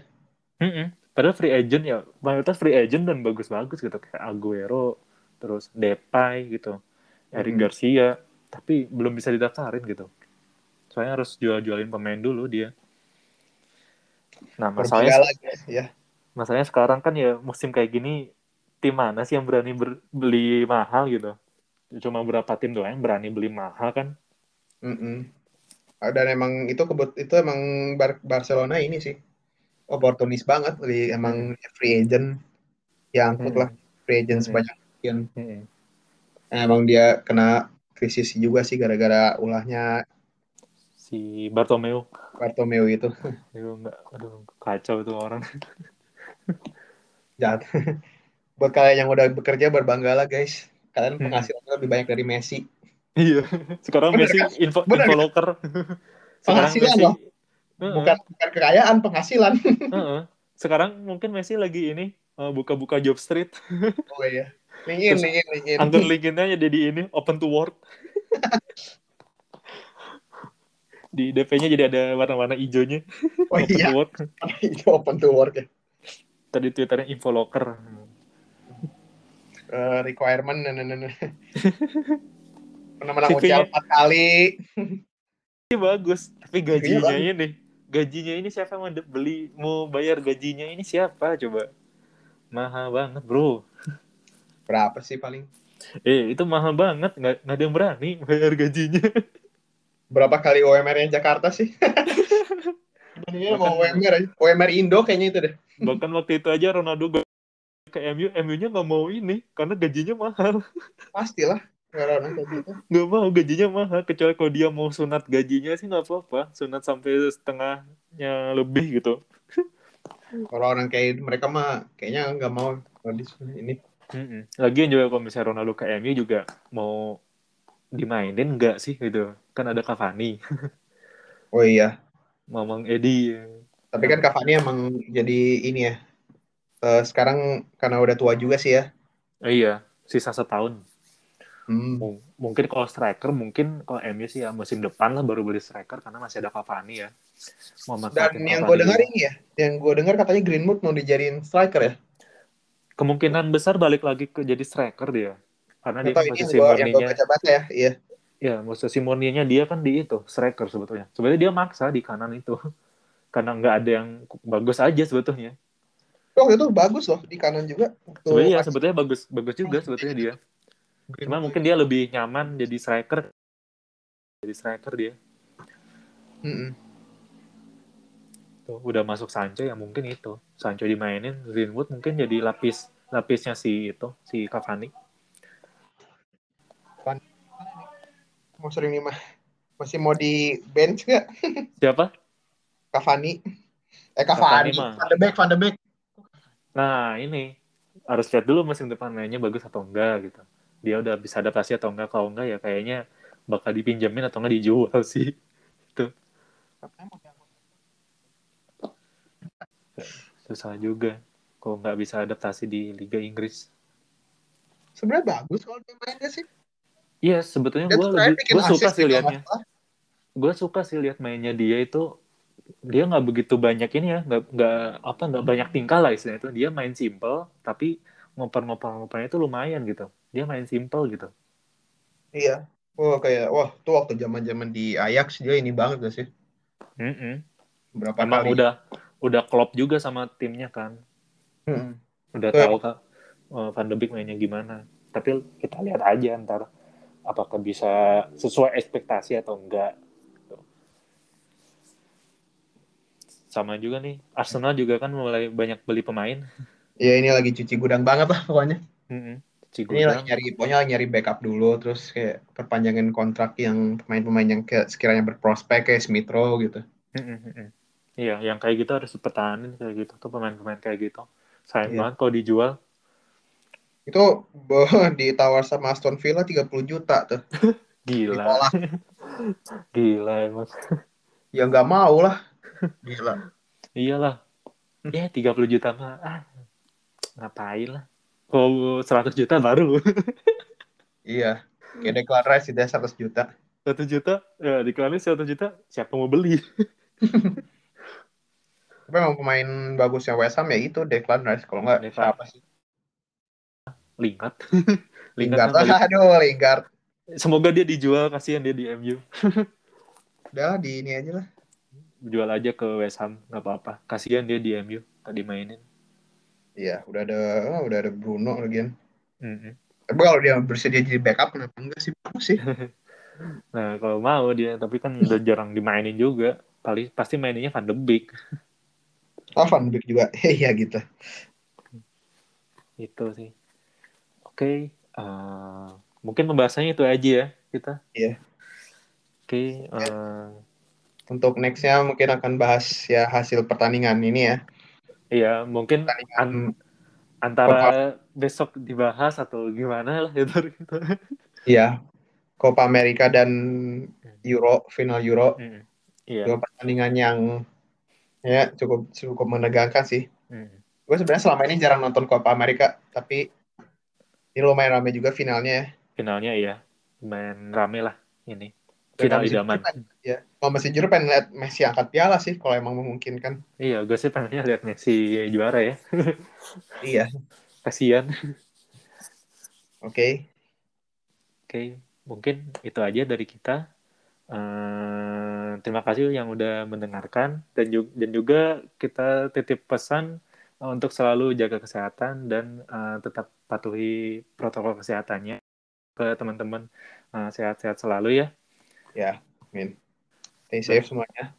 [SPEAKER 1] mm -mm. padahal free agent ya mayoritas free agent dan bagus-bagus gitu kayak Aguero terus Depay gitu Eric hmm. Garcia tapi belum bisa didaftarin gitu soalnya harus jual-jualin pemain dulu dia Nah, masalahnya lagi, ya. Masalahnya sekarang kan ya musim kayak gini tim mana sih yang berani beli mahal gitu? Cuma berapa tim doang yang berani beli mahal kan?
[SPEAKER 2] Mm -mm. Dan emang itu kebut itu emang Bar Barcelona ini sih oportunis banget beli emang mm. free agent yang angkut mm. lah free agent mm. sebanyak mungkin. Mm. Emang dia kena krisis juga sih gara-gara ulahnya
[SPEAKER 1] si Bartomeu.
[SPEAKER 2] Bartomeu itu. [laughs]
[SPEAKER 1] Itu enggak, aduh kacau itu orang. [laughs]
[SPEAKER 2] Jahat. [laughs] Buat kalian yang udah bekerja berbanggalah guys. Kalian hmm. penghasilannya hmm. lebih banyak dari Messi.
[SPEAKER 1] Iya. Sekarang Bener, Messi kan? info, Bener, info locker.
[SPEAKER 2] penghasilan Messi, loh. Bukan, bukan kekayaan, penghasilan.
[SPEAKER 1] Sekarang mungkin Messi lagi ini uh, buka-buka job street.
[SPEAKER 2] oh iya. Linkin, linkin, linkin.
[SPEAKER 1] Anggur linkinnya jadi ini open to work [laughs] di DP-nya jadi ada warna-warna hijaunya.
[SPEAKER 2] Oh open iya. To work. Itu open to work ya.
[SPEAKER 1] Tadi Twitternya info locker.
[SPEAKER 2] Uh, requirement nah, nah, nah. [laughs] Pernah menang UCL empat kali.
[SPEAKER 1] Ini bagus, tapi gajinya ini gajinya ini siapa yang mau beli mau bayar gajinya ini siapa coba? Mahal banget, Bro.
[SPEAKER 2] Berapa sih paling?
[SPEAKER 1] Eh, itu mahal banget, nggak, nggak ada yang berani bayar gajinya
[SPEAKER 2] berapa kali OMR yang Jakarta sih? Ini mau OMR aja. OMR Indo kayaknya itu deh.
[SPEAKER 1] Bahkan waktu itu aja Ronaldo ke MU, MU-nya nggak mau ini karena gajinya mahal.
[SPEAKER 2] Pastilah.
[SPEAKER 1] Gitu. Gak mau gajinya mahal kecuali kalau dia mau sunat gajinya sih nggak apa-apa. Sunat sampai setengahnya lebih gitu. [laughs]
[SPEAKER 2] Kalau orang kayak mereka mah kayaknya nggak mau ini
[SPEAKER 1] mm Lagian juga kalau misalnya Ronaldo ke MU juga mau dimainin enggak sih gitu? Kan ada Cavani. [laughs]
[SPEAKER 2] Oh iya.
[SPEAKER 1] Mamang Edi.
[SPEAKER 2] Tapi kan Cavani emang jadi ini ya uh, sekarang karena udah tua juga sih ya.
[SPEAKER 1] Oh, iya sisa setahun hmm. Mungkin kalau striker mungkin kalau MU sih ya musim depan lah baru beli striker karena masih ada Cavani ya.
[SPEAKER 2] Mau dan yang gue dengar ini ya yang gue dengar katanya Greenwood mau dijadiin striker ya?
[SPEAKER 1] Kemungkinan besar balik lagi ke jadi striker dia. Karena dia
[SPEAKER 2] kan posisi murninya ya iya.
[SPEAKER 1] Ya posisi murninya dia kan di itu striker sebetulnya. Sebenarnya dia maksa di kanan itu. [laughs] Karena nggak ada yang bagus aja sebetulnya.
[SPEAKER 2] Oh itu bagus loh di kanan juga.
[SPEAKER 1] Sebenarnya ya, sebetulnya bagus bagus juga sebetulnya dia. Cuma mungkin dia lebih nyaman jadi striker. Jadi striker dia. Mm -mm. Tuh, udah masuk Sancho ya mungkin itu. Sancho dimainin, Greenwood mungkin jadi lapis lapisnya si itu si Cavani.
[SPEAKER 2] mau sering nih mah. Masih mau di bench gak? [laughs]
[SPEAKER 1] Siapa?
[SPEAKER 2] Cavani. Eh Cavani. Van de Beek, Van de Beek.
[SPEAKER 1] Nah, ini harus lihat dulu musim depan mainnya bagus atau enggak gitu. Dia udah bisa adaptasi atau enggak. Kalau enggak ya kayaknya bakal dipinjemin atau enggak dijual [laughs] sih. Itu susah juga kalau nggak bisa adaptasi di Liga Inggris.
[SPEAKER 2] Sebenarnya bagus kalau dia mainnya sih.
[SPEAKER 1] Iya, sebetulnya
[SPEAKER 2] Dia
[SPEAKER 1] gue gue suka sih
[SPEAKER 2] juga,
[SPEAKER 1] liatnya. Gue suka sih lihat mainnya dia itu dia nggak begitu banyak ini ya, nggak nggak apa nggak banyak tingkah lah istilahnya itu. Dia main simple tapi ngoper-ngoper-ngopernya itu lumayan gitu. Dia main simple gitu.
[SPEAKER 2] Iya. Wah kayak wah tuh waktu zaman-zaman di Ajax dia ini banget gak sih?
[SPEAKER 1] Mm-mm.
[SPEAKER 2] Berapa
[SPEAKER 1] Emang
[SPEAKER 2] kali?
[SPEAKER 1] udah udah klop juga sama timnya kan.
[SPEAKER 2] Mm-mm.
[SPEAKER 1] Udah
[SPEAKER 2] Tuh,
[SPEAKER 1] tahu kak eh, Van de Beek mainnya gimana. Tapi kita lihat aja ntar apakah bisa sesuai ekspektasi atau enggak. Sama juga nih, Arsenal juga kan mulai banyak beli pemain.
[SPEAKER 2] Ya ini lagi cuci gudang banget lah pokoknya.
[SPEAKER 1] Mm-mm.
[SPEAKER 2] Ini lagi
[SPEAKER 1] Cigudang.
[SPEAKER 2] nyari, pokoknya lagi nyari backup dulu, terus kayak perpanjangan kontrak yang pemain-pemain yang kayak sekiranya berprospek kayak Smith Rowe gitu.
[SPEAKER 1] Iya, yang kayak gitu harus dipertahanin kayak gitu tuh pemain-pemain kayak gitu. Sayang
[SPEAKER 2] Iya.
[SPEAKER 1] banget kalau dijual.
[SPEAKER 2] Itu boh, [laughs] ditawar sama Aston Villa 30 juta tuh. [laughs]
[SPEAKER 1] Gila.
[SPEAKER 2] Ditolak. [laughs]
[SPEAKER 1] Gila emang.
[SPEAKER 2] Ya nggak mau lah. Gila.
[SPEAKER 1] Iyalah. Ya 30 juta mah ah, ngapain lah. Kalau 100 juta baru.
[SPEAKER 2] Iya. Kayak Rice itu 100 juta.
[SPEAKER 1] 1 juta, ya diklarin 1 juta, siapa mau beli? [laughs]
[SPEAKER 2] Tapi emang pemain bagusnya West Ham ya itu Declan Rice. Kalau nggak siapa sih?
[SPEAKER 1] Lingard. [laughs]
[SPEAKER 2] Lingard.
[SPEAKER 1] balik.
[SPEAKER 2] Aduh, Lingard.
[SPEAKER 1] Semoga dia dijual, kasihan dia di MU. [laughs]
[SPEAKER 2] Udah lah, di ini aja lah.
[SPEAKER 1] Jual aja ke West Ham, nggak apa-apa. Kasihan dia di MU, tadi mainin.
[SPEAKER 2] Iya, udah ada ah, udah ada Bruno lagian.
[SPEAKER 1] Mm-mm.
[SPEAKER 2] Tapi kalau dia bersedia jadi backup kenapa enggak sih? Bagus sih. [laughs]
[SPEAKER 1] Nah, kalau mau dia, tapi kan udah jarang dimainin juga. Paling pasti maininnya Van de Beek. [laughs]
[SPEAKER 2] Oh, Van Beek juga. [laughs] Iya gitu.
[SPEAKER 1] Itu sih. Oke, eh, mungkin pembahasannya itu aja ya kita.
[SPEAKER 2] Iya.
[SPEAKER 1] Oke, eh,
[SPEAKER 2] Untuk nextnya mungkin akan bahas ya hasil pertandingan ini ya.
[SPEAKER 1] Iya mungkin an- antara besok dibahas atau gimana lah [laughs] itu. gitu.
[SPEAKER 2] Iya. Copa America dan Euro final Euro.
[SPEAKER 1] Mm, Iya.
[SPEAKER 2] Dua pertandingan yang ya cukup cukup menegangkan sih.
[SPEAKER 1] Mm.
[SPEAKER 2] Gue sebenarnya selama ini jarang nonton Copa America, tapi ini lumayan rame juga finalnya ya.
[SPEAKER 1] Finalnya iya, lumayan rame lah ini. Final idaman.
[SPEAKER 2] pengen- Ya, kalau masih jujur pengen lihat Messi angkat piala sih kalau emang memungkinkan.
[SPEAKER 1] Iya, gue sih pengennya lihat Messi juara ya.
[SPEAKER 2] Iya.
[SPEAKER 1] Kasian.
[SPEAKER 2] Oke.
[SPEAKER 1] Oke, mungkin itu aja dari kita. Eh, terima kasih yang udah mendengarkan dan juga, dan juga kita titip pesan eh, untuk selalu jaga kesehatan dan eh, tetap patuhi protokol kesehatannya ke teman-teman Eh, sehat-sehat selalu ya.
[SPEAKER 2] Ya, amin. Stay safe semuanya.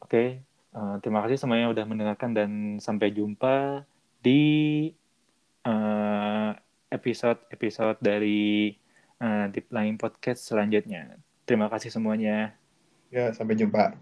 [SPEAKER 1] Oke, eh, terima kasih semuanya udah mendengarkan dan sampai jumpa di eh, episode-episode dari eh, Deep Line Podcast selanjutnya. Terima kasih semuanya.
[SPEAKER 2] Ya, sampai jumpa.